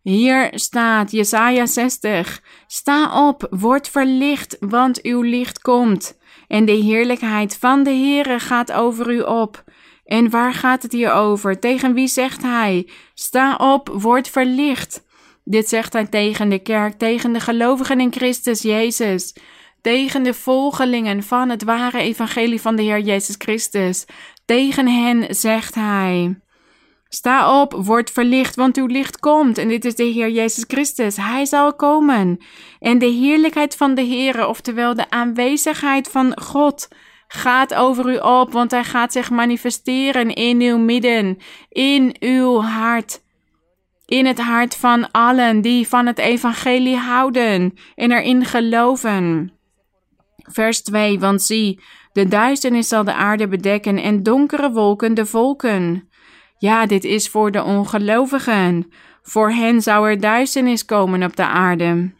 Hier staat Jesaja 60. Sta op, word verlicht, want uw licht komt. En de heerlijkheid van de Heere gaat over u op. En waar gaat het hier over? Tegen wie zegt hij? Sta op, word verlicht. Dit zegt hij tegen de kerk, tegen de gelovigen in Christus Jezus, tegen de volgelingen van het ware evangelie van de Heer Jezus Christus. Tegen hen zegt hij: Sta op, word verlicht, want uw licht komt. En dit is de Heer Jezus Christus. Hij zal komen. En de heerlijkheid van de Heer, oftewel de aanwezigheid van God, gaat over u op, want hij gaat zich manifesteren in uw midden, in uw hart. In het hart van allen die van het evangelie houden en erin geloven. Vers 2, want zie, de duisternis zal de aarde bedekken en donkere wolken de volken. Ja, dit is voor de ongelovigen. Voor hen zou er duisternis komen op de aarde.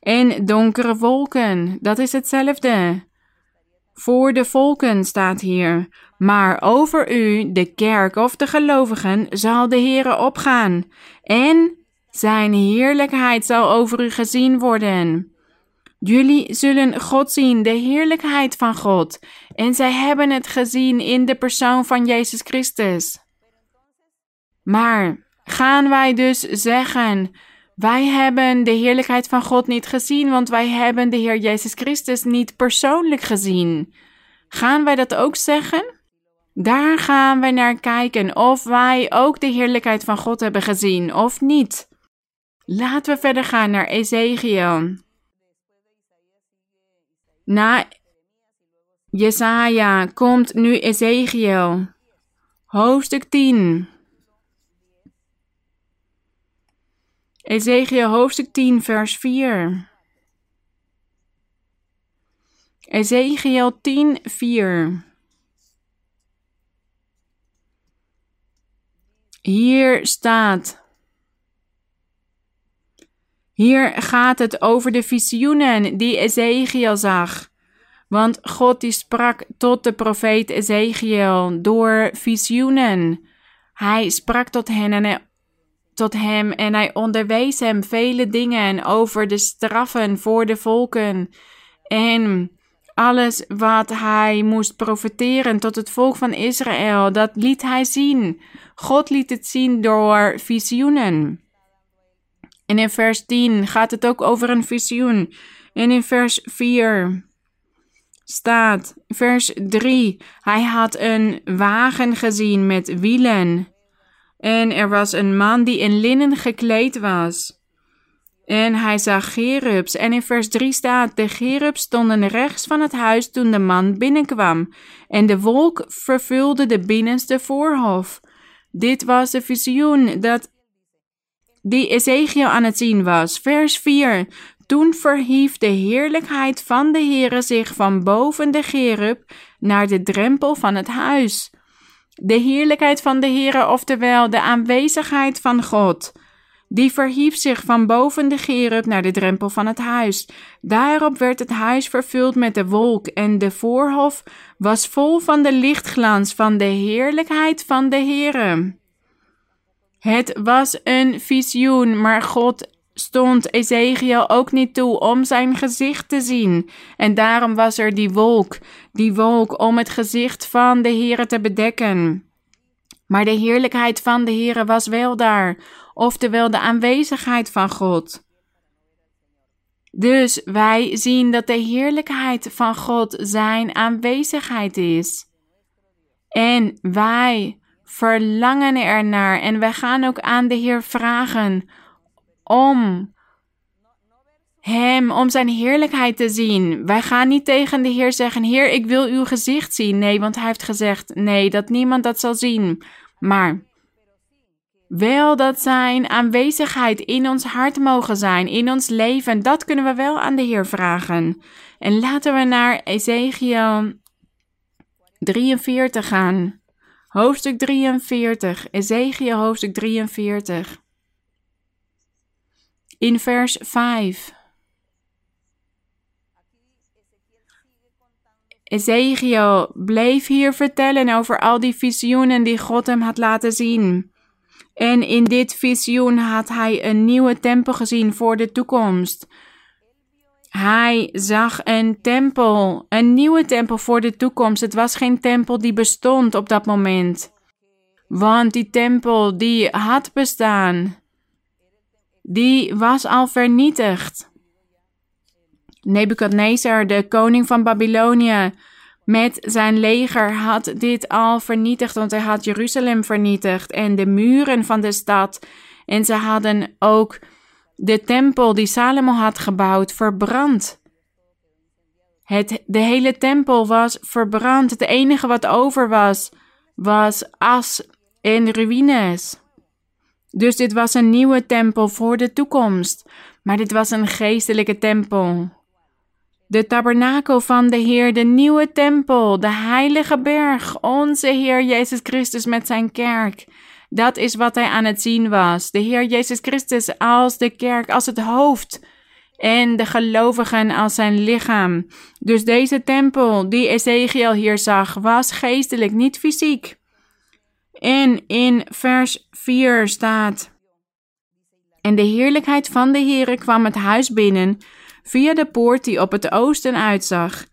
En donkere wolken, dat is hetzelfde. Voor de volken staat hier. Maar over u, de kerk of de gelovigen, zal de Heere opgaan. En zijn heerlijkheid zal over u gezien worden. Jullie zullen God zien, de heerlijkheid van God. En zij hebben het gezien in de persoon van Jezus Christus. Maar gaan wij dus zeggen: wij hebben de heerlijkheid van God niet gezien, want wij hebben de Heer Jezus Christus niet persoonlijk gezien? Gaan wij dat ook zeggen? Daar gaan wij naar kijken of wij ook de heerlijkheid van God hebben gezien of niet. Laten we verder gaan naar Ezekiel. Na Jesaja komt nu Ezekiel. Hoofdstuk 10. Ezekiel hoofdstuk 10, vers 4. Ezekiel 10, 4. Hier staat. Hier gaat het over de visioenen die Ezekiel zag. Want God die sprak tot de profeet Ezekiel door visioenen. Hij sprak tot hen en tot hem en hij onderwees hem vele dingen over de straffen voor de volken en alles wat hij moest profeteren tot het volk van Israël, dat liet hij zien. God liet het zien door visioenen. En in vers 10 gaat het ook over een visioen. En in vers 4 staat, vers 3, hij had een wagen gezien met wielen en er was een man die in linnen gekleed was. En hij zag gerubs. En in vers 3 staat: De gerubs stonden rechts van het huis toen de man binnenkwam. En de wolk vervulde de binnenste voorhof. Dit was de visioen dat die Ezekiel aan het zien was. Vers 4. Toen verhief de heerlijkheid van de Heere zich van boven de gerub naar de drempel van het huis de heerlijkheid van de Heere, oftewel de aanwezigheid van God. Die verhief zich van boven de gerub naar de drempel van het huis. Daarop werd het huis vervuld met de wolk en de voorhof was vol van de lichtglans van de heerlijkheid van de Heere. Het was een visioen, maar God stond Ezekiel ook niet toe om zijn gezicht te zien. En daarom was er die wolk, die wolk om het gezicht van de Heere te bedekken. Maar de heerlijkheid van de Heere was wel daar, oftewel de aanwezigheid van God. Dus wij zien dat de heerlijkheid van God zijn aanwezigheid is. En wij verlangen ernaar en wij gaan ook aan de Heer vragen om Hem, om Zijn heerlijkheid te zien. Wij gaan niet tegen de Heer zeggen: Heer, ik wil uw gezicht zien. Nee, want Hij heeft gezegd: nee, dat niemand dat zal zien. Maar wel dat Zijn aanwezigheid in ons hart mogen zijn, in ons leven, dat kunnen we wel aan de Heer vragen. En laten we naar Ezekiel 43 gaan. Hoofdstuk 43, Ezekiel hoofdstuk 43 in vers 5. Ezekiel bleef hier vertellen over al die visioenen die God hem had laten zien. En in dit visioen had hij een nieuwe tempel gezien voor de toekomst. Hij zag een tempel, een nieuwe tempel voor de toekomst. Het was geen tempel die bestond op dat moment. Want die tempel die had bestaan, die was al vernietigd. Nebukadnezar, de koning van Babylonië, met zijn leger had dit al vernietigd, want hij had Jeruzalem vernietigd en de muren van de stad. En ze hadden ook de tempel die Salomo had gebouwd verbrand. Het, de hele tempel was verbrand. Het enige wat over was, was as en ruïnes. Dus dit was een nieuwe tempel voor de toekomst. Maar dit was een geestelijke tempel. De tabernakel van de Heer, de nieuwe tempel, de heilige berg, onze Heer Jezus Christus met zijn kerk. Dat is wat hij aan het zien was. De Heer Jezus Christus als de kerk, als het hoofd. En de gelovigen als zijn lichaam. Dus deze tempel die Ezekiel hier zag, was geestelijk, niet fysiek. En in vers 4 staat: En de heerlijkheid van de Heere kwam het huis binnen via de poort die op het oosten uitzag.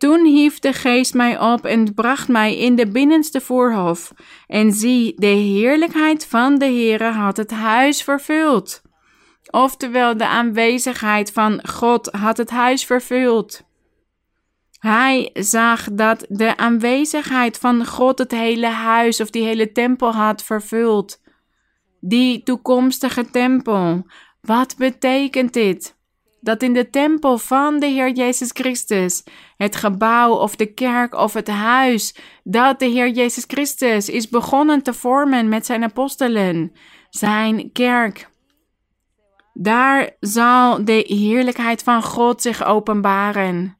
Toen hief de geest mij op en bracht mij in de binnenste voorhof. En zie, de heerlijkheid van de Heere had het huis vervuld. Oftewel, de aanwezigheid van God had het huis vervuld. Hij zag dat de aanwezigheid van God het hele huis of die hele tempel had vervuld. Die toekomstige tempel. Wat betekent dit? Dat in de tempel van de Heer Jezus Christus, het gebouw of de kerk of het huis, dat de Heer Jezus Christus is begonnen te vormen met zijn apostelen, zijn kerk. Daar zal de heerlijkheid van God zich openbaren.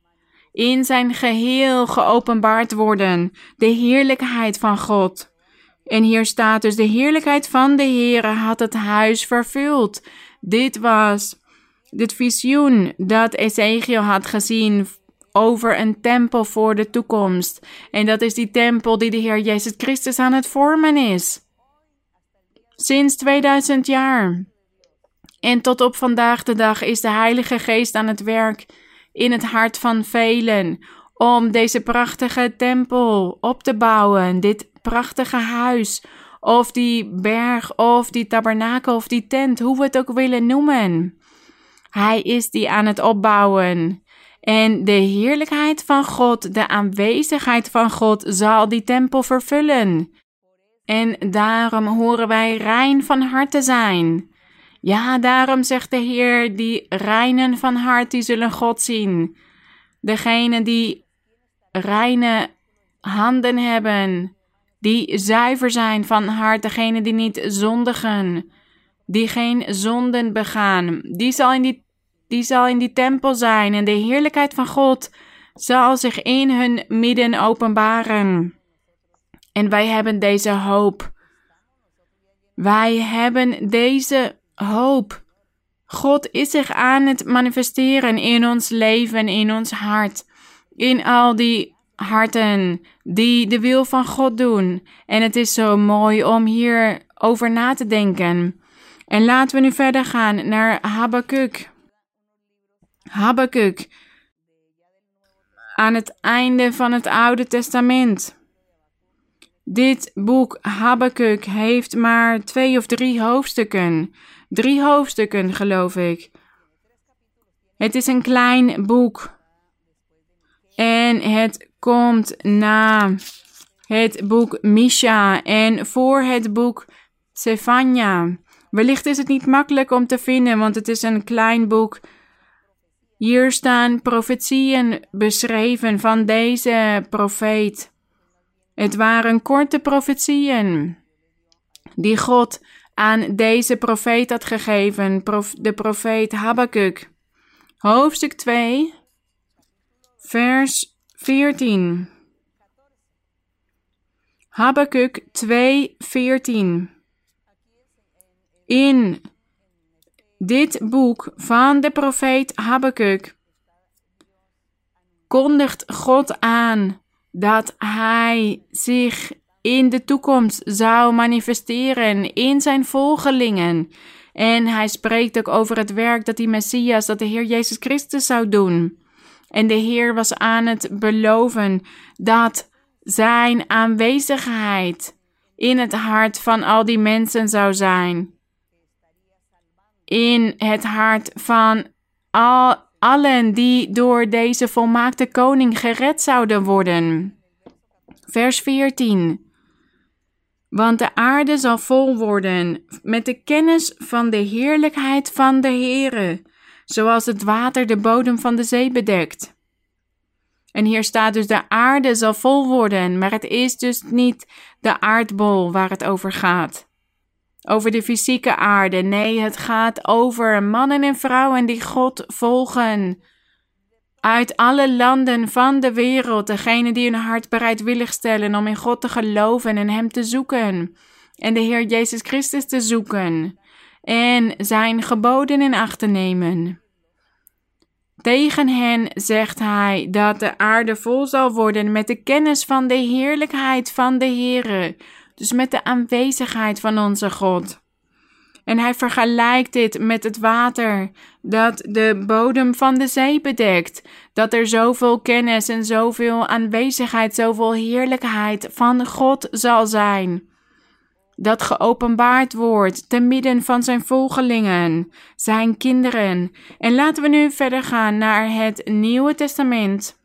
In zijn geheel geopenbaard worden, de heerlijkheid van God. En hier staat dus: de heerlijkheid van de Heere had het huis vervuld. Dit was dit visioen dat Ezekiel had gezien over een tempel voor de toekomst. En dat is die tempel die de Heer Jezus Christus aan het vormen is. Sinds 2000 jaar. En tot op vandaag de dag is de Heilige Geest aan het werk in het hart van velen om deze prachtige tempel op te bouwen, dit prachtige huis, of die berg, of die tabernakel, of die tent, hoe we het ook willen noemen. Hij is die aan het opbouwen. En de heerlijkheid van God, de aanwezigheid van God, zal die tempel vervullen. En daarom horen wij rein van hart te zijn. Ja, daarom zegt de Heer, die reinen van hart, die zullen God zien. Degene die reine handen hebben, die zuiver zijn van hart, degene die niet zondigen die geen zonden begaan. Die zal in die, die zal in die tempel zijn en de heerlijkheid van God zal zich in hun midden openbaren. En wij hebben deze hoop. Wij hebben deze hoop. God is zich aan het manifesteren in ons leven, in ons hart, in al die harten die de wil van God doen. En het is zo mooi om hier over na te denken. En laten we nu verder gaan naar Habakkuk. Habakkuk. Aan het einde van het Oude Testament. Dit boek Habakkuk heeft maar twee of drie hoofdstukken. Drie hoofdstukken, geloof ik. Het is een klein boek. En het komt na het boek Misha en voor het boek Zephania. Wellicht is het niet makkelijk om te vinden, want het is een klein boek. Hier staan profetieën beschreven van deze profeet. Het waren korte profetieën die God aan deze profeet had gegeven, de profeet Habakkuk. Hoofdstuk 2, vers 14. Habakkuk 2, 14. In dit boek van de profeet Habakkuk kondigt God aan dat hij zich in de toekomst zou manifesteren in zijn volgelingen En hij spreekt ook over het werk dat die Messias, dat de Heer Jezus Christus zou doen. En de Heer was aan het beloven dat zijn aanwezigheid in het hart van al die mensen zou zijn. In het hart van al, allen die door deze volmaakte koning gered zouden worden. Vers 14. Want de aarde zal vol worden met de kennis van de heerlijkheid van de Heere, zoals het water de bodem van de zee bedekt. En hier staat dus de aarde zal vol worden, maar het is dus niet de aardbol waar het over gaat. Over de fysieke aarde. Nee, het gaat over mannen en vrouwen die God volgen. Uit alle landen van de wereld, degene die hun hart bereidwillig stellen om in God te geloven en Hem te zoeken. En de Heer Jezus Christus te zoeken. En Zijn geboden in acht te nemen. Tegen hen zegt hij dat de aarde vol zal worden met de kennis van de heerlijkheid van de Heere, dus met de aanwezigheid van onze God. En hij vergelijkt dit met het water dat de bodem van de zee bedekt, dat er zoveel kennis en zoveel aanwezigheid, zoveel heerlijkheid van God zal zijn dat geopenbaard wordt te midden van zijn volgelingen, zijn kinderen. En laten we nu verder gaan naar het Nieuwe Testament.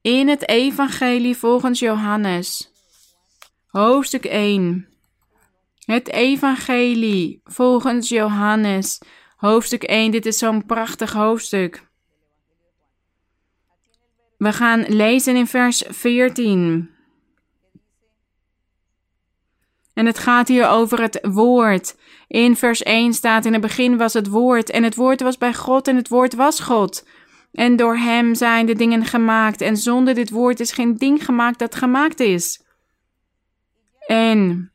In het Evangelie volgens Johannes, hoofdstuk 1. Het Evangelie volgens Johannes, hoofdstuk 1. Dit is zo'n prachtig hoofdstuk. We gaan lezen in vers 14. En het gaat hier over het woord. In vers 1 staat: In het begin was het woord, en het woord was bij God, en het woord was God. En door hem zijn de dingen gemaakt, en zonder dit woord is geen ding gemaakt dat gemaakt is. En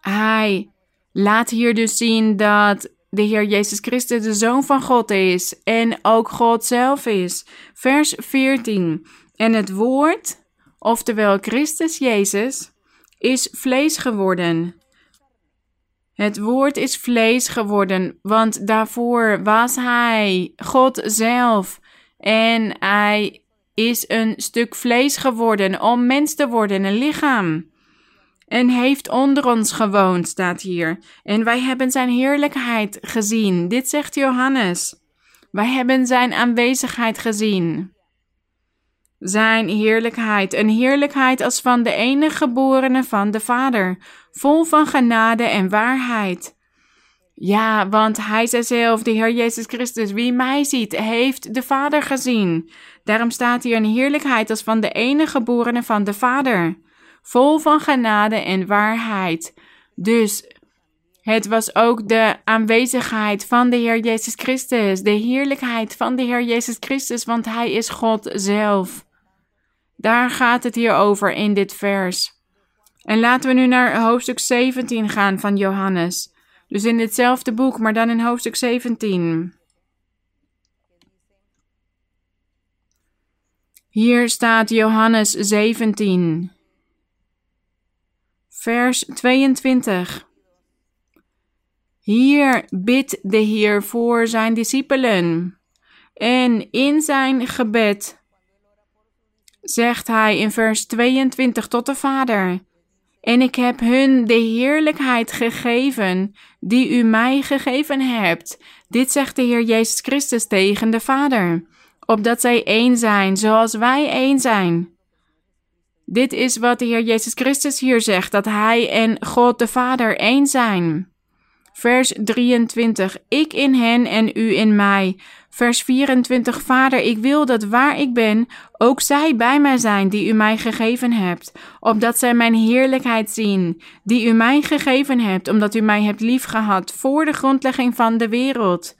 hij laat hier dus zien dat de Heer Jezus Christus de Zoon van God is en ook God zelf is. Vers 14. En het woord, oftewel Christus Jezus, is vlees geworden. Het woord is vlees geworden, want daarvoor was hij God zelf. En hij is een stuk vlees geworden om mens te worden, een lichaam. En heeft onder ons gewoond, staat hier. En wij hebben zijn heerlijkheid gezien. Dit zegt Johannes. Wij hebben zijn aanwezigheid gezien zijn heerlijkheid, een heerlijkheid als van de enige geborene van de Vader, vol van genade en waarheid. Ja, want hij zei zelf, de Heer Jezus Christus, wie mij ziet, heeft de Vader gezien. Daarom staat hier een heerlijkheid als van de enige geborene van de Vader, vol van genade en waarheid. Dus het was ook de aanwezigheid van de Heer Jezus Christus, de heerlijkheid van de Heer Jezus Christus, want Hij is God zelf. Daar gaat het hier over in dit vers. En laten we nu naar hoofdstuk 17 gaan van Johannes. Dus in ditzelfde boek, maar dan in hoofdstuk 17. Hier staat Johannes 17, vers 22. Hier bidt de Heer voor zijn discipelen. En in zijn gebed zegt hij in vers 22 tot de Vader. En ik heb hun de heerlijkheid gegeven die u mij gegeven hebt. Dit zegt de Heer Jezus Christus tegen de Vader, opdat zij één zijn, zoals wij één zijn. Dit is wat de Heer Jezus Christus hier zegt, dat Hij en God de Vader één zijn. Vers 23. Ik in hen en u in mij. Vers 24. Vader, ik wil dat waar ik ben, ook zij bij mij zijn die u mij gegeven hebt, opdat zij mijn heerlijkheid zien, die u mij gegeven hebt, omdat u mij hebt liefgehad voor de grondlegging van de wereld.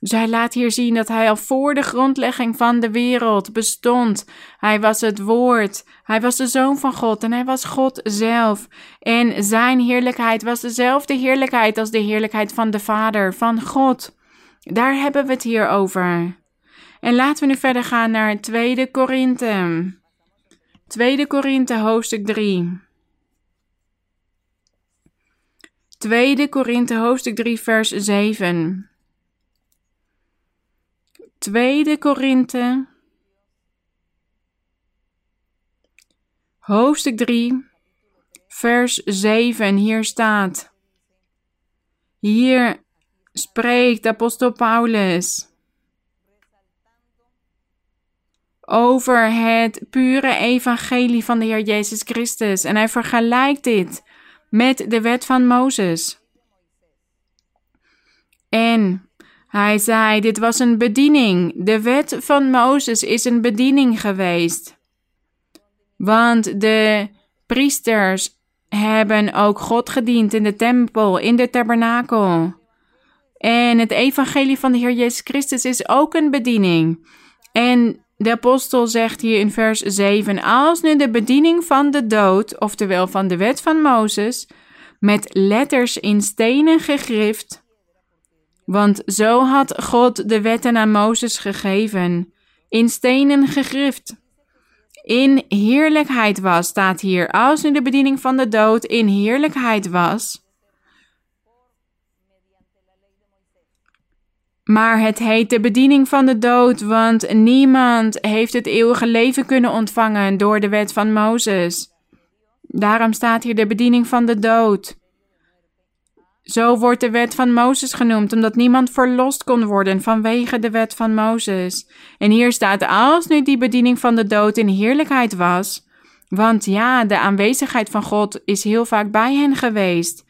Dus hij laat hier zien dat hij al voor de grondlegging van de wereld bestond. Hij was het woord, hij was de zoon van God en hij was God zelf. En zijn heerlijkheid was dezelfde heerlijkheid als de heerlijkheid van de Vader, van God. Daar hebben we het hier over. En laten we nu verder gaan naar 2 Korinthe. 2 Korinthe hoofdstuk 3. 2 Korinthe hoofdstuk 3 vers 7. 2 Korinthe hoofdstuk 3 vers 7. Hier staat. Hier spreekt apostel Paulus over het pure evangelie van de Heer Jezus Christus. En hij vergelijkt dit met de wet van Mozes. En hij zei: Dit was een bediening. De wet van Mozes is een bediening geweest. Want de priesters hebben ook God gediend in de tempel, in de tabernakel. En het evangelie van de Heer Jezus Christus is ook een bediening. En de apostel zegt hier in vers 7: Als nu de bediening van de dood, oftewel van de wet van Mozes, met letters in stenen gegrift, want zo had God de wetten aan Mozes gegeven, in stenen gegrift, in heerlijkheid was, staat hier. Als nu de bediening van de dood in heerlijkheid was, Maar het heet de bediening van de dood, want niemand heeft het eeuwige leven kunnen ontvangen door de wet van Mozes. Daarom staat hier de bediening van de dood. Zo wordt de wet van Mozes genoemd, omdat niemand verlost kon worden vanwege de wet van Mozes. En hier staat, als nu die bediening van de dood in heerlijkheid was, want ja, de aanwezigheid van God is heel vaak bij hen geweest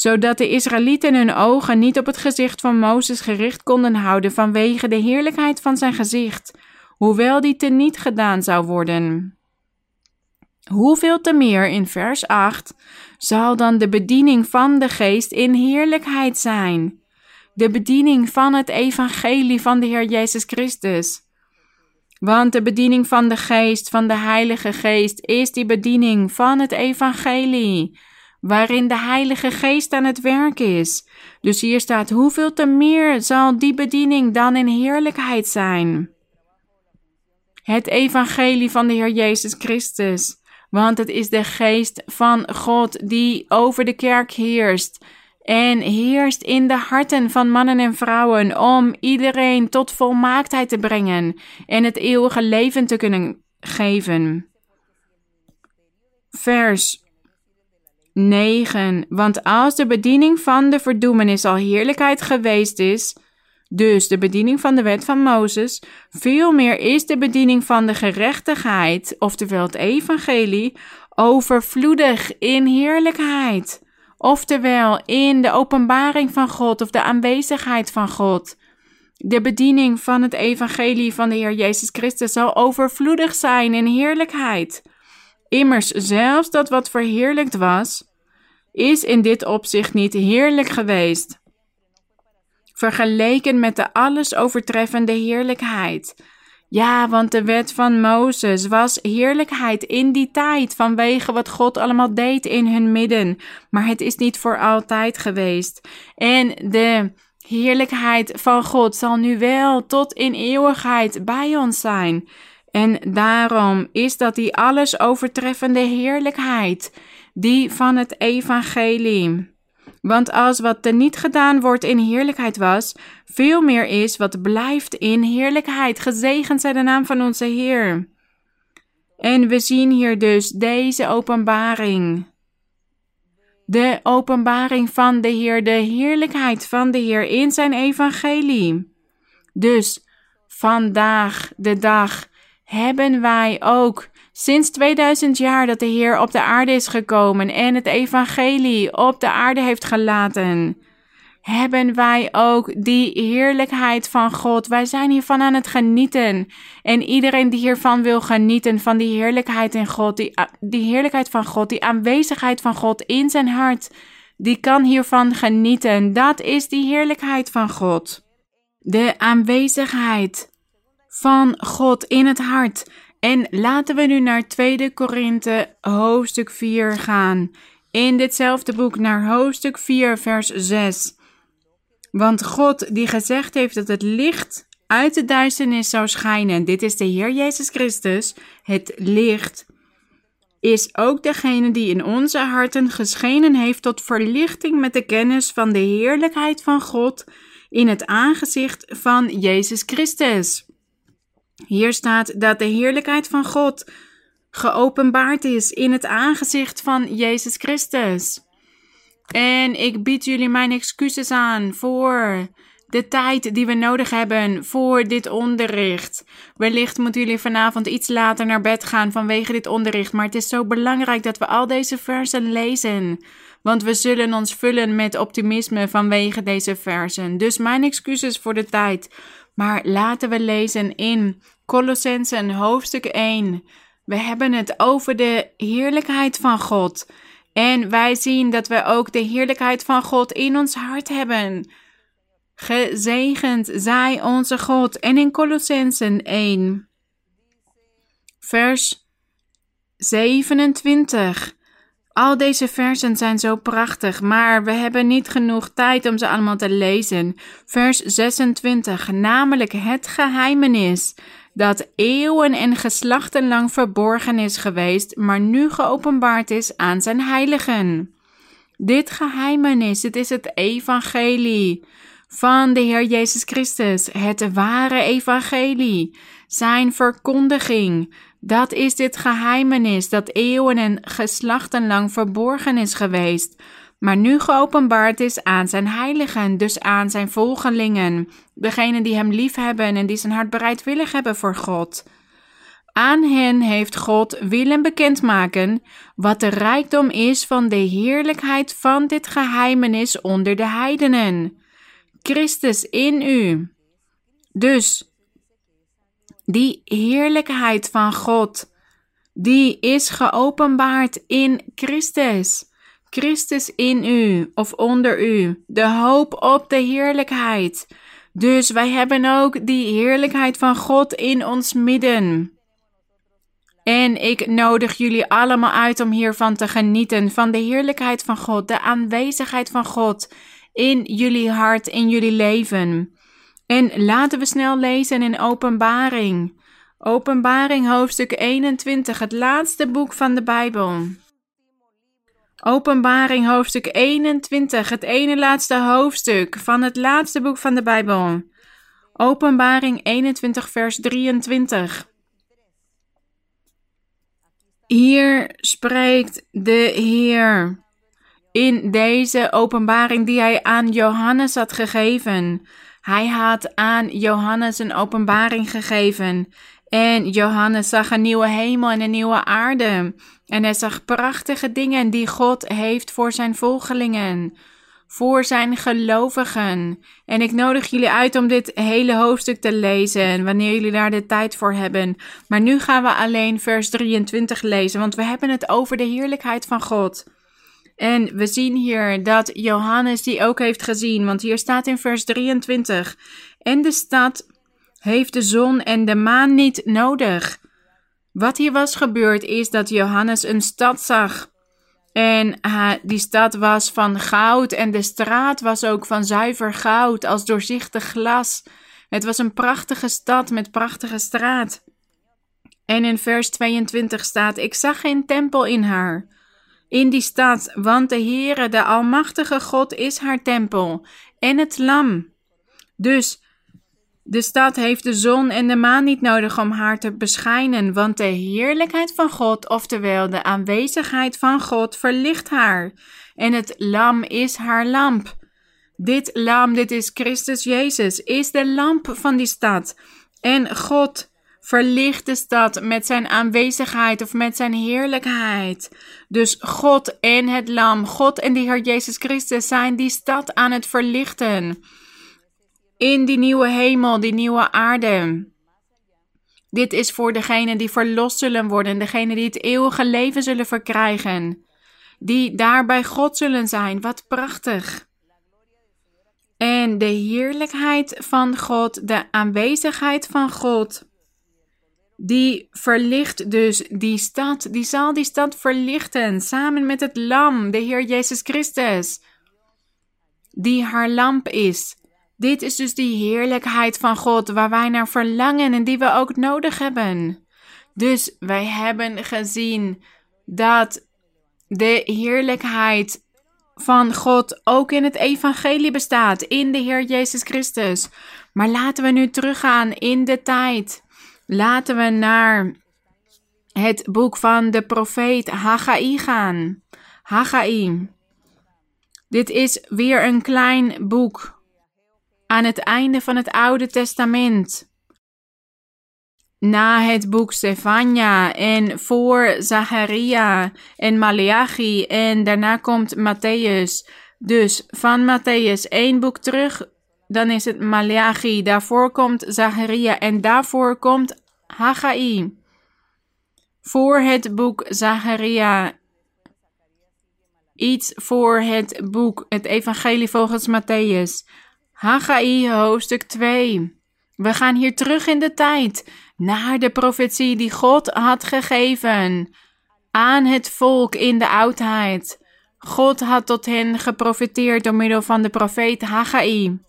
zodat de Israëlieten hun ogen niet op het gezicht van Mozes gericht konden houden vanwege de heerlijkheid van zijn gezicht, hoewel die teniet gedaan zou worden. Hoeveel te meer in vers 8 zal dan de bediening van de geest in heerlijkheid zijn? De bediening van het evangelie van de Heer Jezus Christus. Want de bediening van de geest, van de Heilige Geest, is die bediening van het evangelie waarin de Heilige Geest aan het werk is. Dus hier staat: hoeveel te meer zal die bediening dan in heerlijkheid zijn? Het evangelie van de Heer Jezus Christus. Want het is de geest van God die over de kerk heerst. En heerst in de harten van mannen en vrouwen om iedereen tot volmaaktheid te brengen en het eeuwige leven te kunnen geven. Vers 9. Want als de bediening van de verdoemenis al heerlijkheid geweest is, dus de bediening van de wet van Mozes, veel meer is de bediening van de gerechtigheid, oftewel het evangelie, overvloedig in heerlijkheid. Oftewel in de openbaring van God of de aanwezigheid van God. De bediening van het evangelie van de Heer Jezus Christus zal overvloedig zijn in heerlijkheid. Immers zelfs dat wat verheerlijkt was, is in dit opzicht niet heerlijk geweest. Vergeleken met de alles overtreffende heerlijkheid. Ja, want de wet van Mozes was heerlijkheid in die tijd vanwege wat God allemaal deed in hun midden. Maar het is niet voor altijd geweest. En de heerlijkheid van God zal nu wel tot in eeuwigheid bij ons zijn. En daarom is dat die alles overtreffende heerlijkheid, die van het evangelie. Want als wat er niet gedaan wordt in heerlijkheid was, veel meer is wat blijft in heerlijkheid. Gezegend zij de naam van onze Heer. En we zien hier dus deze openbaring. De openbaring van de Heer, de heerlijkheid van de Heer in zijn evangelie. Dus vandaag de dag hebben wij ook sinds 2000 jaar dat de Heer op de aarde is gekomen en het evangelie op de aarde heeft gelaten, hebben wij ook die heerlijkheid van God. Wij zijn hiervan aan het genieten. En iedereen die hiervan wil genieten, van die heerlijkheid in God, die, die heerlijkheid van God, die aanwezigheid van God in zijn hart, die kan hiervan genieten. Dat is die heerlijkheid van God. De aanwezigheid van God in het hart. En laten we nu naar 2 Korinthe hoofdstuk 4 gaan. In ditzelfde boek naar hoofdstuk 4 vers 6. Want God die gezegd heeft dat het licht uit de duisternis zou schijnen. Dit is de Heer Jezus Christus, het licht. is ook degene die in onze harten geschenen heeft tot verlichting met de kennis van de heerlijkheid van God in het aangezicht van Jezus Christus. Hier staat dat de heerlijkheid van God geopenbaard is in het aangezicht van Jezus Christus. En ik bied jullie mijn excuses aan voor de tijd die we nodig hebben voor dit onderricht. Wellicht moeten jullie vanavond iets later naar bed gaan vanwege dit onderricht, maar het is zo belangrijk dat we al deze versen lezen. Want we zullen ons vullen met optimisme vanwege deze versen. Dus mijn excuses voor de tijd. Maar laten we lezen in Colossensen hoofdstuk 1. We hebben het over de heerlijkheid van God. En wij zien dat we ook de heerlijkheid van God in ons hart hebben. Gezegend zij onze God. En in Colossensen 1, vers 27. Al deze versen zijn zo prachtig, maar we hebben niet genoeg tijd om ze allemaal te lezen. Vers 26, namelijk het geheimenis dat eeuwen en geslachten lang verborgen is geweest, maar nu geopenbaard is aan zijn heiligen. Dit geheimenis, het is het evangelie van de Heer Jezus Christus, het ware evangelie, zijn verkondiging. Dat is dit geheimenis dat eeuwen en geslachten lang verborgen is geweest, maar nu geopenbaard is aan zijn heiligen, dus aan zijn volgelingen, degenen die hem liefhebben en die zijn hart bereidwillig hebben voor God. Aan hen heeft God willen bekendmaken wat de rijkdom is van de heerlijkheid van dit geheimenis onder de heidenen. Christus in u. Dus die heerlijkheid van God, die is geopenbaard in Christus. Christus in u of onder u, de hoop op de heerlijkheid. Dus wij hebben ook die heerlijkheid van God in ons midden. En ik nodig jullie allemaal uit om hiervan te genieten, van de heerlijkheid van God, de aanwezigheid van God in jullie hart, in jullie leven. En laten we snel lezen in Openbaring. Openbaring hoofdstuk 21, het laatste boek van de Bijbel. Openbaring hoofdstuk 21, het ene laatste hoofdstuk van het laatste boek van de Bijbel. Openbaring 21, vers 23. Hier spreekt de Heer in deze openbaring die hij aan Johannes had gegeven. Hij had aan Johannes een openbaring gegeven. En Johannes zag een nieuwe hemel en een nieuwe aarde. En hij zag prachtige dingen die God heeft voor zijn volgelingen, voor zijn gelovigen. En ik nodig jullie uit om dit hele hoofdstuk te lezen, wanneer jullie daar de tijd voor hebben. Maar nu gaan we alleen vers 23 lezen, want we hebben het over de heerlijkheid van God. En we zien hier dat Johannes die ook heeft gezien, want hier staat in vers 23: En de stad heeft de zon en de maan niet nodig. Wat hier was gebeurd is dat Johannes een stad zag. En uh, die stad was van goud en de straat was ook van zuiver goud als doorzichtig glas. Het was een prachtige stad met prachtige straat. En in vers 22 staat: Ik zag geen tempel in haar in die stad, want de Heere, de Almachtige God, is haar tempel en het lam. Dus de stad heeft de zon en de maan niet nodig om haar te beschijnen, want de heerlijkheid van God, oftewel de aanwezigheid van God, verlicht haar. En het lam is haar lamp. Dit lam, dit is Christus Jezus, is de lamp van die stad. En God verlicht de stad met zijn aanwezigheid of met zijn heerlijkheid. Dus God en het Lam, God en de Heer Jezus Christus zijn die stad aan het verlichten. In die nieuwe hemel, die nieuwe aarde. Dit is voor degenen die verlost zullen worden, degenen die het eeuwige leven zullen verkrijgen. Die daar bij God zullen zijn. Wat prachtig. En de heerlijkheid van God, de aanwezigheid van God die verlicht dus die stad. Die zal die stad verlichten samen met het lam, de Heer Jezus Christus, die haar lamp is. Dit is dus die heerlijkheid van God waar wij naar verlangen en die we ook nodig hebben. Dus wij hebben gezien dat de heerlijkheid van God ook in het evangelie bestaat, in de Heer Jezus Christus. Maar laten we nu teruggaan in de tijd. Laten we naar het boek van de profeet Haggai gaan. Haggai. Dit is weer een klein boek aan het einde van het Oude Testament. Na het boek Stefania en voor Zacharia en Malachi en daarna komt Matthäus. Dus van Matthäus één boek terug, dan is het Malachi. Daarvoor komt Zacharia en daarvoor komt Haggai. Voor het boek Zacharia iets voor het boek, het Evangelie volgens Matthäus. Haggai, hoofdstuk 2. We gaan hier terug in de tijd, naar de profetie die God had gegeven aan het volk in de oudheid. God had tot hen geprofiteerd door middel van de profeet Haggai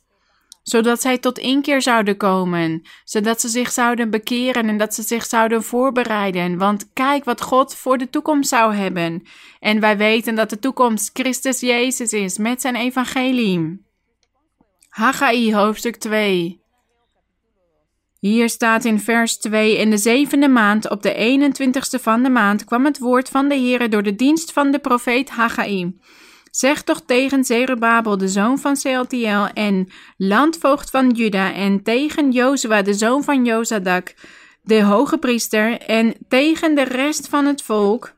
zodat zij tot inkeer zouden komen, zodat ze zich zouden bekeren en dat ze zich zouden voorbereiden. Want kijk wat God voor de toekomst zou hebben. En wij weten dat de toekomst Christus Jezus is met zijn evangelie. Haggai hoofdstuk 2 hier staat in vers 2: In de zevende maand, op de 21ste van de maand, kwam het woord van de Heere door de dienst van de profeet Haggai. Zeg toch tegen Zerubabel, de zoon van Sealtiel en landvoogd van Juda, en tegen Jozua, de zoon van Jozadak, de hoge priester, en tegen de rest van het volk.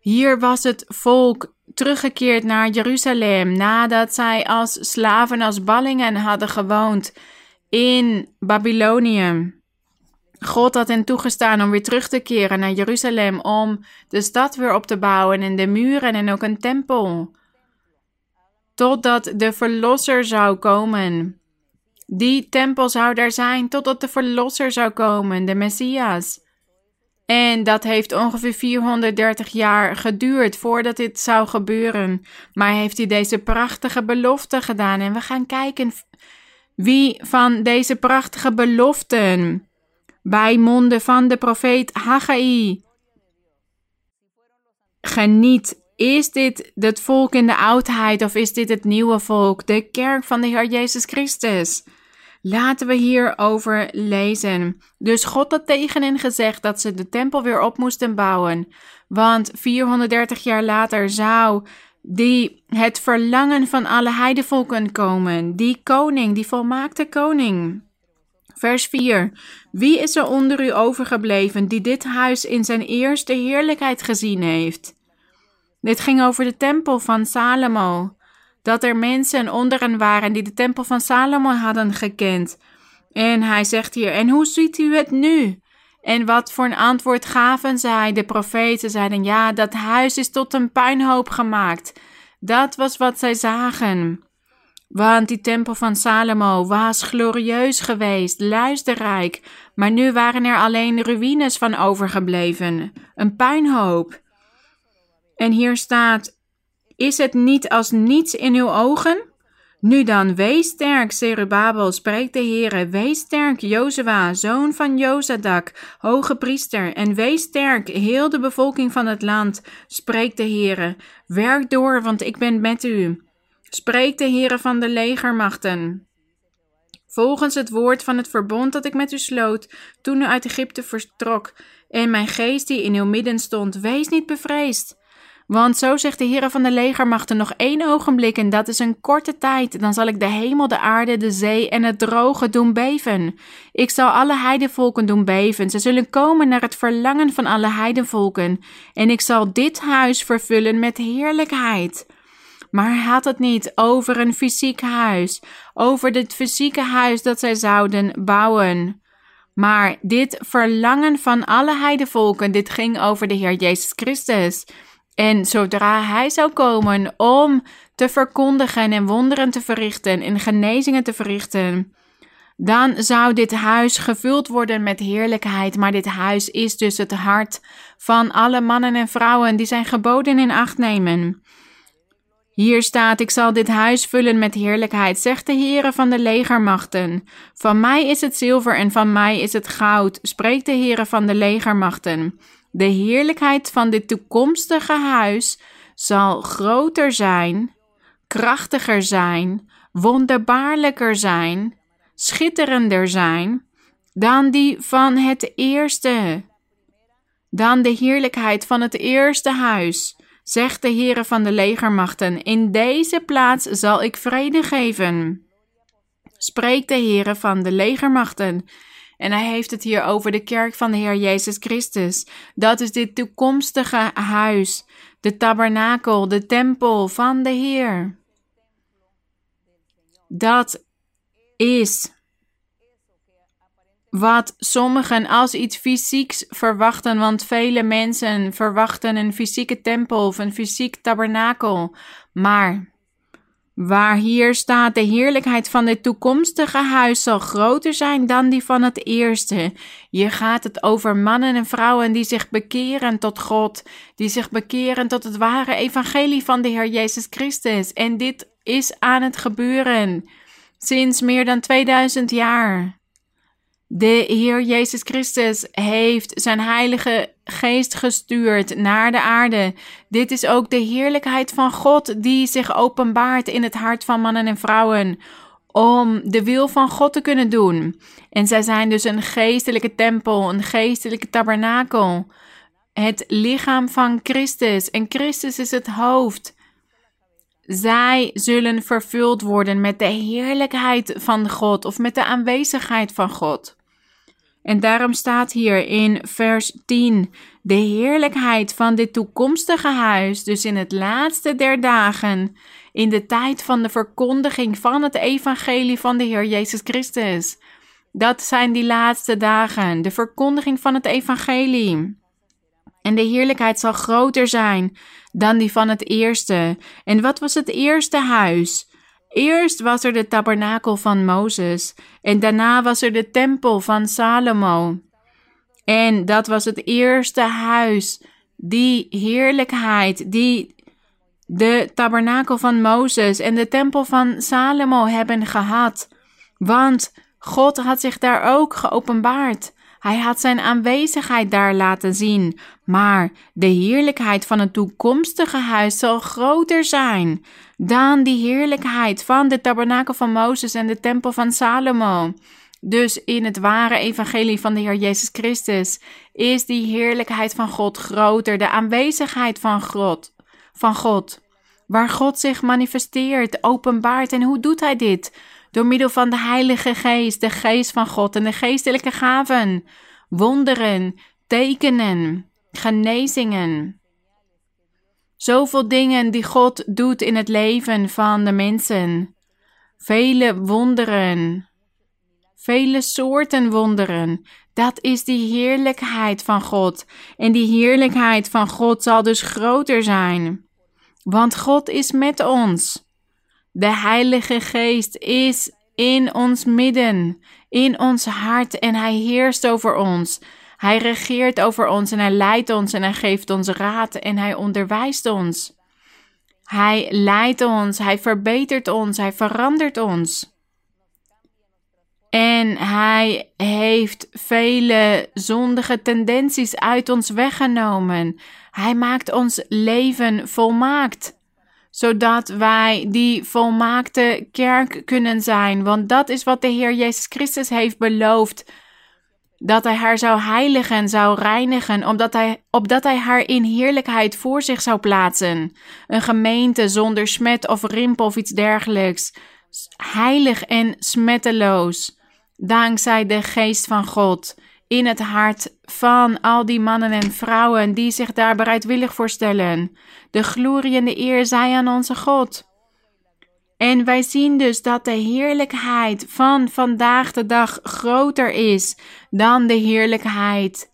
Hier was het volk teruggekeerd naar Jeruzalem nadat zij als slaven, als ballingen hadden gewoond in Babylonië. God had hen toegestaan om weer terug te keren naar Jeruzalem, om de stad weer op te bouwen en de muren en ook een tempel. Totdat de Verlosser zou komen. Die tempel zou daar zijn totdat de Verlosser zou komen, de Messias. En dat heeft ongeveer 430 jaar geduurd voordat dit zou gebeuren. Maar heeft hij deze prachtige belofte gedaan. En we gaan kijken wie van deze prachtige beloften bij monden van de profeet Haggai. Geniet. Is dit het volk in de oudheid of is dit het nieuwe volk, de kerk van de Heer Jezus Christus? Laten we hierover lezen. Dus God had tegen hen gezegd dat ze de tempel weer op moesten bouwen. Want 430 jaar later zou die het verlangen van alle heidevolken komen. Die koning, die volmaakte koning. Vers 4. Wie is er onder u overgebleven die dit huis in zijn eerste heerlijkheid gezien heeft? Dit ging over de tempel van Salomo. Dat er mensen onder hen waren die de tempel van Salomo hadden gekend. En hij zegt hier: En hoe ziet u het nu? En wat voor een antwoord gaven zij? De profeten zeiden: Ja, dat huis is tot een puinhoop gemaakt. Dat was wat zij zagen. Want die tempel van Salomo was glorieus geweest, luisterrijk, maar nu waren er alleen ruïnes van overgebleven, een puinhoop. En hier staat: Is het niet als niets in uw ogen? Nu dan, wees sterk, Zerubabel, spreekt de Heere. Wees sterk, Jozua, zoon van Jozadak, hoge priester. En wees sterk, heel de bevolking van het land, spreekt de Heere. Werk door, want ik ben met u. Spreek de Heere van de legermachten. Volgens het woord van het verbond dat ik met u sloot, toen u uit Egypte vertrok, en mijn geest die in uw midden stond, wees niet bevreesd. Want zo zegt de Heere van de legermachten nog één ogenblik, en dat is een korte tijd, dan zal ik de hemel, de aarde, de zee en het droge doen beven. Ik zal alle heidevolken doen beven. Ze zullen komen naar het verlangen van alle heidevolken, en ik zal dit huis vervullen met heerlijkheid. Maar hij had het niet over een fysiek huis, over dit fysieke huis dat zij zouden bouwen. Maar dit verlangen van alle heidevolken, dit ging over de Heer Jezus Christus. En zodra hij zou komen om te verkondigen en wonderen te verrichten en genezingen te verrichten, dan zou dit huis gevuld worden met heerlijkheid. Maar dit huis is dus het hart van alle mannen en vrouwen die zijn geboden in acht nemen. Hier staat: Ik zal dit huis vullen met heerlijkheid, zegt de Heere van de legermachten. Van mij is het zilver en van mij is het goud, spreekt de Heere van de legermachten. De heerlijkheid van dit toekomstige huis zal groter zijn, krachtiger zijn, wonderbaarlijker zijn, schitterender zijn dan die van het eerste. Dan de heerlijkheid van het eerste huis, zegt de Heere van de legermachten, in deze plaats zal ik vrede geven. Spreekt de Heere van de legermachten. En hij heeft het hier over de kerk van de Heer Jezus Christus. Dat is dit toekomstige huis, de tabernakel, de tempel van de Heer. Dat is wat sommigen als iets fysieks verwachten, want vele mensen verwachten een fysieke tempel of een fysiek tabernakel. Maar waar hier staat, de heerlijkheid van dit toekomstige huis zal groter zijn dan die van het eerste. Je gaat het over mannen en vrouwen die zich bekeren tot God, die zich bekeren tot het ware evangelie van de Heer Jezus Christus. En dit is aan het gebeuren sinds meer dan 2000 jaar. De Heer Jezus Christus heeft zijn Heilige Geest gestuurd naar de aarde. Dit is ook de heerlijkheid van God die zich openbaart in het hart van mannen en vrouwen om de wil van God te kunnen doen. En zij zijn dus een geestelijke tempel, een geestelijke tabernakel. Het lichaam van Christus. En Christus is het hoofd. Zij zullen vervuld worden met de heerlijkheid van God of met de aanwezigheid van God. En daarom staat hier in vers 10: De heerlijkheid van dit toekomstige huis, dus in het laatste der dagen, in de tijd van de verkondiging van het evangelie van de Heer Jezus Christus. Dat zijn die laatste dagen, de verkondiging van het evangelie. En de heerlijkheid zal groter zijn dan die van het eerste. En wat was het eerste huis? Eerst was er de tabernakel van Mozes en daarna was er de tempel van Salomo. En dat was het eerste huis, die heerlijkheid, die de tabernakel van Mozes en de tempel van Salomo hebben gehad. Want God had zich daar ook geopenbaard. Hij had zijn aanwezigheid daar laten zien, maar de heerlijkheid van het toekomstige huis zal groter zijn dan die heerlijkheid van de tabernakel van Mozes en de tempel van Salomo. Dus in het ware evangelie van de Heer Jezus Christus is die heerlijkheid van God groter, de aanwezigheid van God, van God, waar God zich manifesteert, openbaart. En hoe doet hij dit? Door middel van de Heilige Geest, de Geest van God en de geestelijke gaven, wonderen, tekenen, genezingen. Zoveel dingen die God doet in het leven van de mensen. Vele wonderen, vele soorten wonderen. Dat is die heerlijkheid van God. En die heerlijkheid van God zal dus groter zijn. Want God is met ons. De Heilige Geest is in ons midden, in ons hart en Hij heerst over ons. Hij regeert over ons en Hij leidt ons en Hij geeft ons raad en Hij onderwijst ons. Hij leidt ons, Hij verbetert ons, Hij verandert ons. En Hij heeft vele zondige tendenties uit ons weggenomen. Hij maakt ons leven volmaakt zodat wij die volmaakte kerk kunnen zijn. Want dat is wat de Heer Jezus Christus heeft beloofd. Dat hij haar zou heiligen, zou reinigen, omdat hij, opdat hij haar in heerlijkheid voor zich zou plaatsen. Een gemeente zonder smet of rimpel of iets dergelijks. Heilig en smetteloos. Dankzij de geest van God in het hart van al die mannen en vrouwen die zich daar bereidwillig voor stellen. De glorie en de eer zij aan onze God. En wij zien dus dat de heerlijkheid van vandaag de dag groter is dan de heerlijkheid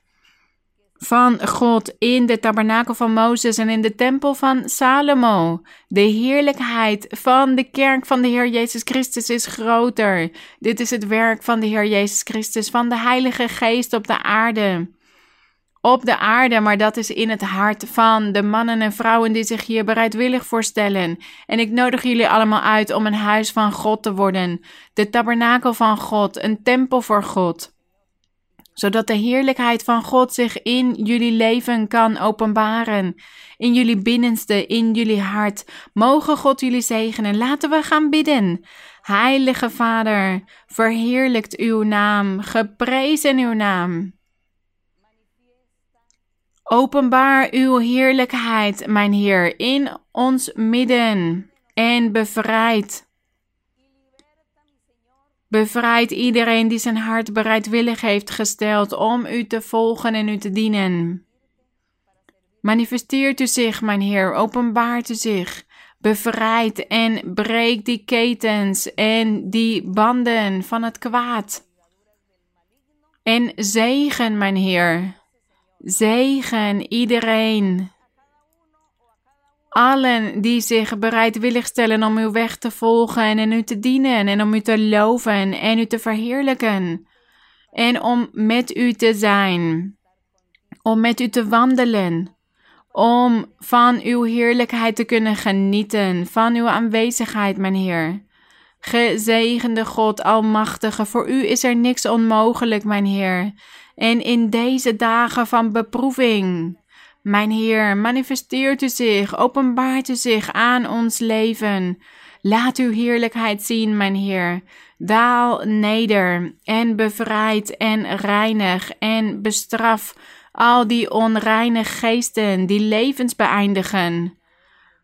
van God in de tabernakel van Mozes en in de tempel van Salomo. De heerlijkheid van de kerk van de Heer Jezus Christus is groter. Dit is het werk van de Heer Jezus Christus, van de Heilige Geest op de aarde. Op de aarde, maar dat is in het hart van de mannen en vrouwen die zich hier bereidwillig voorstellen. En ik nodig jullie allemaal uit om een huis van God te worden, de tabernakel van God, een tempel voor God zodat de heerlijkheid van God zich in jullie leven kan openbaren, in jullie binnenste, in jullie hart. Mogen God jullie zegenen. Laten we gaan bidden. Heilige Vader, verheerlijkt uw naam, geprezen uw naam. Openbaar uw heerlijkheid, mijn Heer, in ons midden en bevrijd. Bevrijd iedereen die zijn hart bereidwillig heeft gesteld om u te volgen en u te dienen. Manifesteert u zich, mijn Heer, openbaart u zich. Bevrijd en breek die ketens en die banden van het kwaad. En zegen, mijn Heer. Zegen iedereen. Allen die zich bereidwillig stellen om uw weg te volgen en u te dienen en om u te loven en u te verheerlijken. En om met u te zijn. Om met u te wandelen. Om van uw heerlijkheid te kunnen genieten, van uw aanwezigheid, mijn Heer. Gezegende God, Almachtige, voor u is er niks onmogelijk, mijn Heer. En in deze dagen van beproeving, mijn Heer, manifesteert u zich, openbaart u zich aan ons leven. Laat uw heerlijkheid zien, mijn Heer. Daal neder en bevrijd en reinig en bestraf al die onreine geesten die levens beëindigen.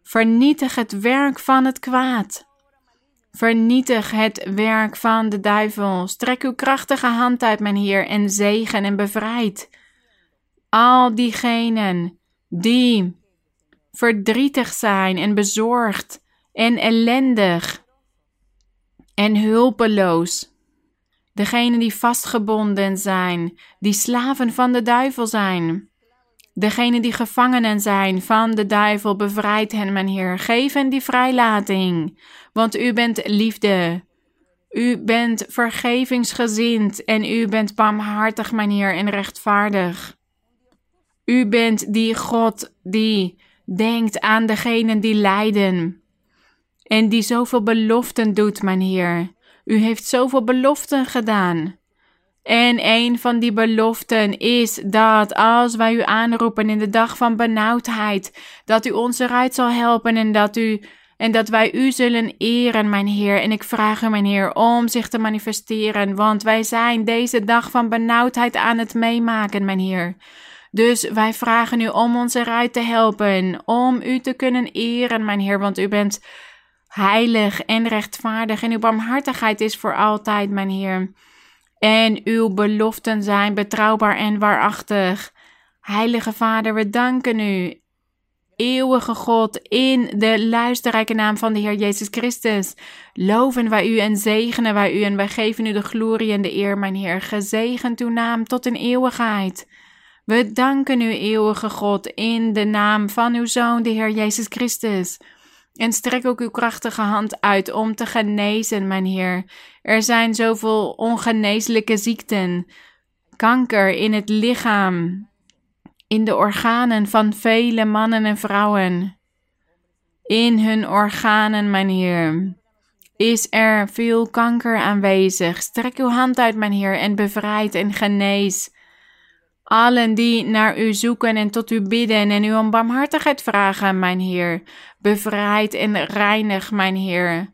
Vernietig het werk van het kwaad. Vernietig het werk van de duivel. Strek uw krachtige hand uit, mijn Heer, en zegen en bevrijd. Al diegenen die verdrietig zijn en bezorgd en ellendig en hulpeloos. Degenen die vastgebonden zijn, die slaven van de duivel zijn. Degenen die gevangenen zijn van de duivel, bevrijd hen, mijn Heer. Geef hen die vrijlating, want u bent liefde. U bent vergevingsgezind en u bent barmhartig, mijn Heer, en rechtvaardig. U bent die God die denkt aan degenen die lijden en die zoveel beloften doet, mijn Heer. U heeft zoveel beloften gedaan. En een van die beloften is dat als wij u aanroepen in de dag van benauwdheid, dat u ons eruit zal helpen en dat u en dat wij u zullen eren, mijn Heer. En ik vraag u, mijn Heer, om zich te manifesteren, want wij zijn deze dag van benauwdheid aan het meemaken, mijn Heer. Dus wij vragen u om ons eruit te helpen, om u te kunnen eren, mijn Heer, want u bent heilig en rechtvaardig en uw barmhartigheid is voor altijd, mijn Heer. En uw beloften zijn betrouwbaar en waarachtig. Heilige Vader, we danken u. Eeuwige God, in de luisterrijke naam van de Heer Jezus Christus, loven wij u en zegenen wij u en wij geven u de glorie en de eer, mijn Heer. Gezegend uw naam tot in eeuwigheid. We danken u, eeuwige God, in de naam van uw Zoon, de Heer Jezus Christus. En strek ook uw krachtige hand uit om te genezen, mijn Heer. Er zijn zoveel ongeneeslijke ziekten, kanker in het lichaam, in de organen van vele mannen en vrouwen. In hun organen, mijn Heer, is er veel kanker aanwezig. Strek uw hand uit, mijn Heer, en bevrijd en genees. Allen die naar u zoeken en tot u bidden en u om barmhartigheid vragen, mijn Heer. Bevrijd en reinig, mijn Heer.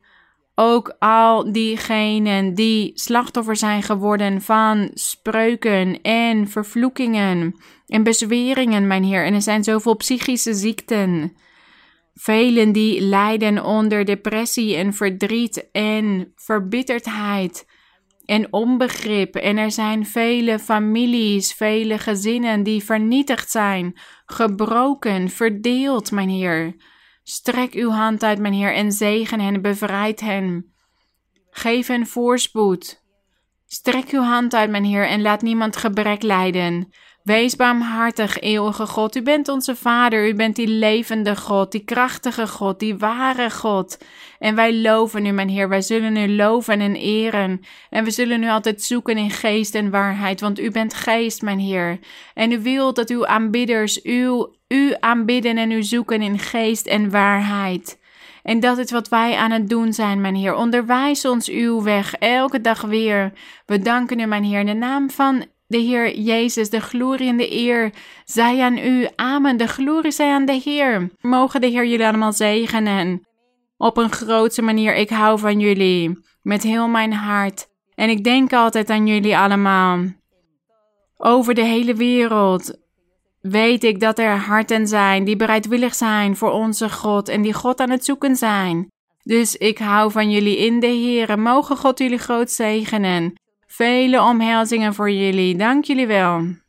Ook al diegenen die slachtoffer zijn geworden van spreuken en vervloekingen en bezweringen, mijn Heer. En er zijn zoveel psychische ziekten. Velen die lijden onder depressie en verdriet en verbitterdheid en onbegrip. En er zijn vele families, vele gezinnen die vernietigd zijn, gebroken, verdeeld, mijn Heer. Strek uw hand uit, mijn Heer, en zegen hen, bevrijd hen. Geef hen voorspoed. Strek uw hand uit, mijn Heer, en laat niemand gebrek lijden. Wees barmhartig, eeuwige God. U bent onze Vader, u bent die levende God, die krachtige God, die ware God. En wij loven u, mijn Heer, wij zullen u loven en eren. En we zullen u altijd zoeken in geest en waarheid, want u bent geest, mijn Heer. En u wilt dat uw aanbidders uw, u aanbidden en u zoeken in geest en waarheid. En dat is wat wij aan het doen zijn, mijn Heer. Onderwijs ons uw weg elke dag weer. We danken u, mijn Heer, in de naam van de Heer Jezus, de glorie en de eer zij aan u. Amen. De glorie zij aan de Heer. Mogen de Heer jullie allemaal zegenen. Op een grote manier. Ik hou van jullie. Met heel mijn hart. En ik denk altijd aan jullie allemaal. Over de hele wereld weet ik dat er harten zijn die bereidwillig zijn voor onze God en die God aan het zoeken zijn. Dus ik hou van jullie in de Heer. Mogen God jullie groot zegenen. Vele omhelzingen voor jullie. Dank jullie wel.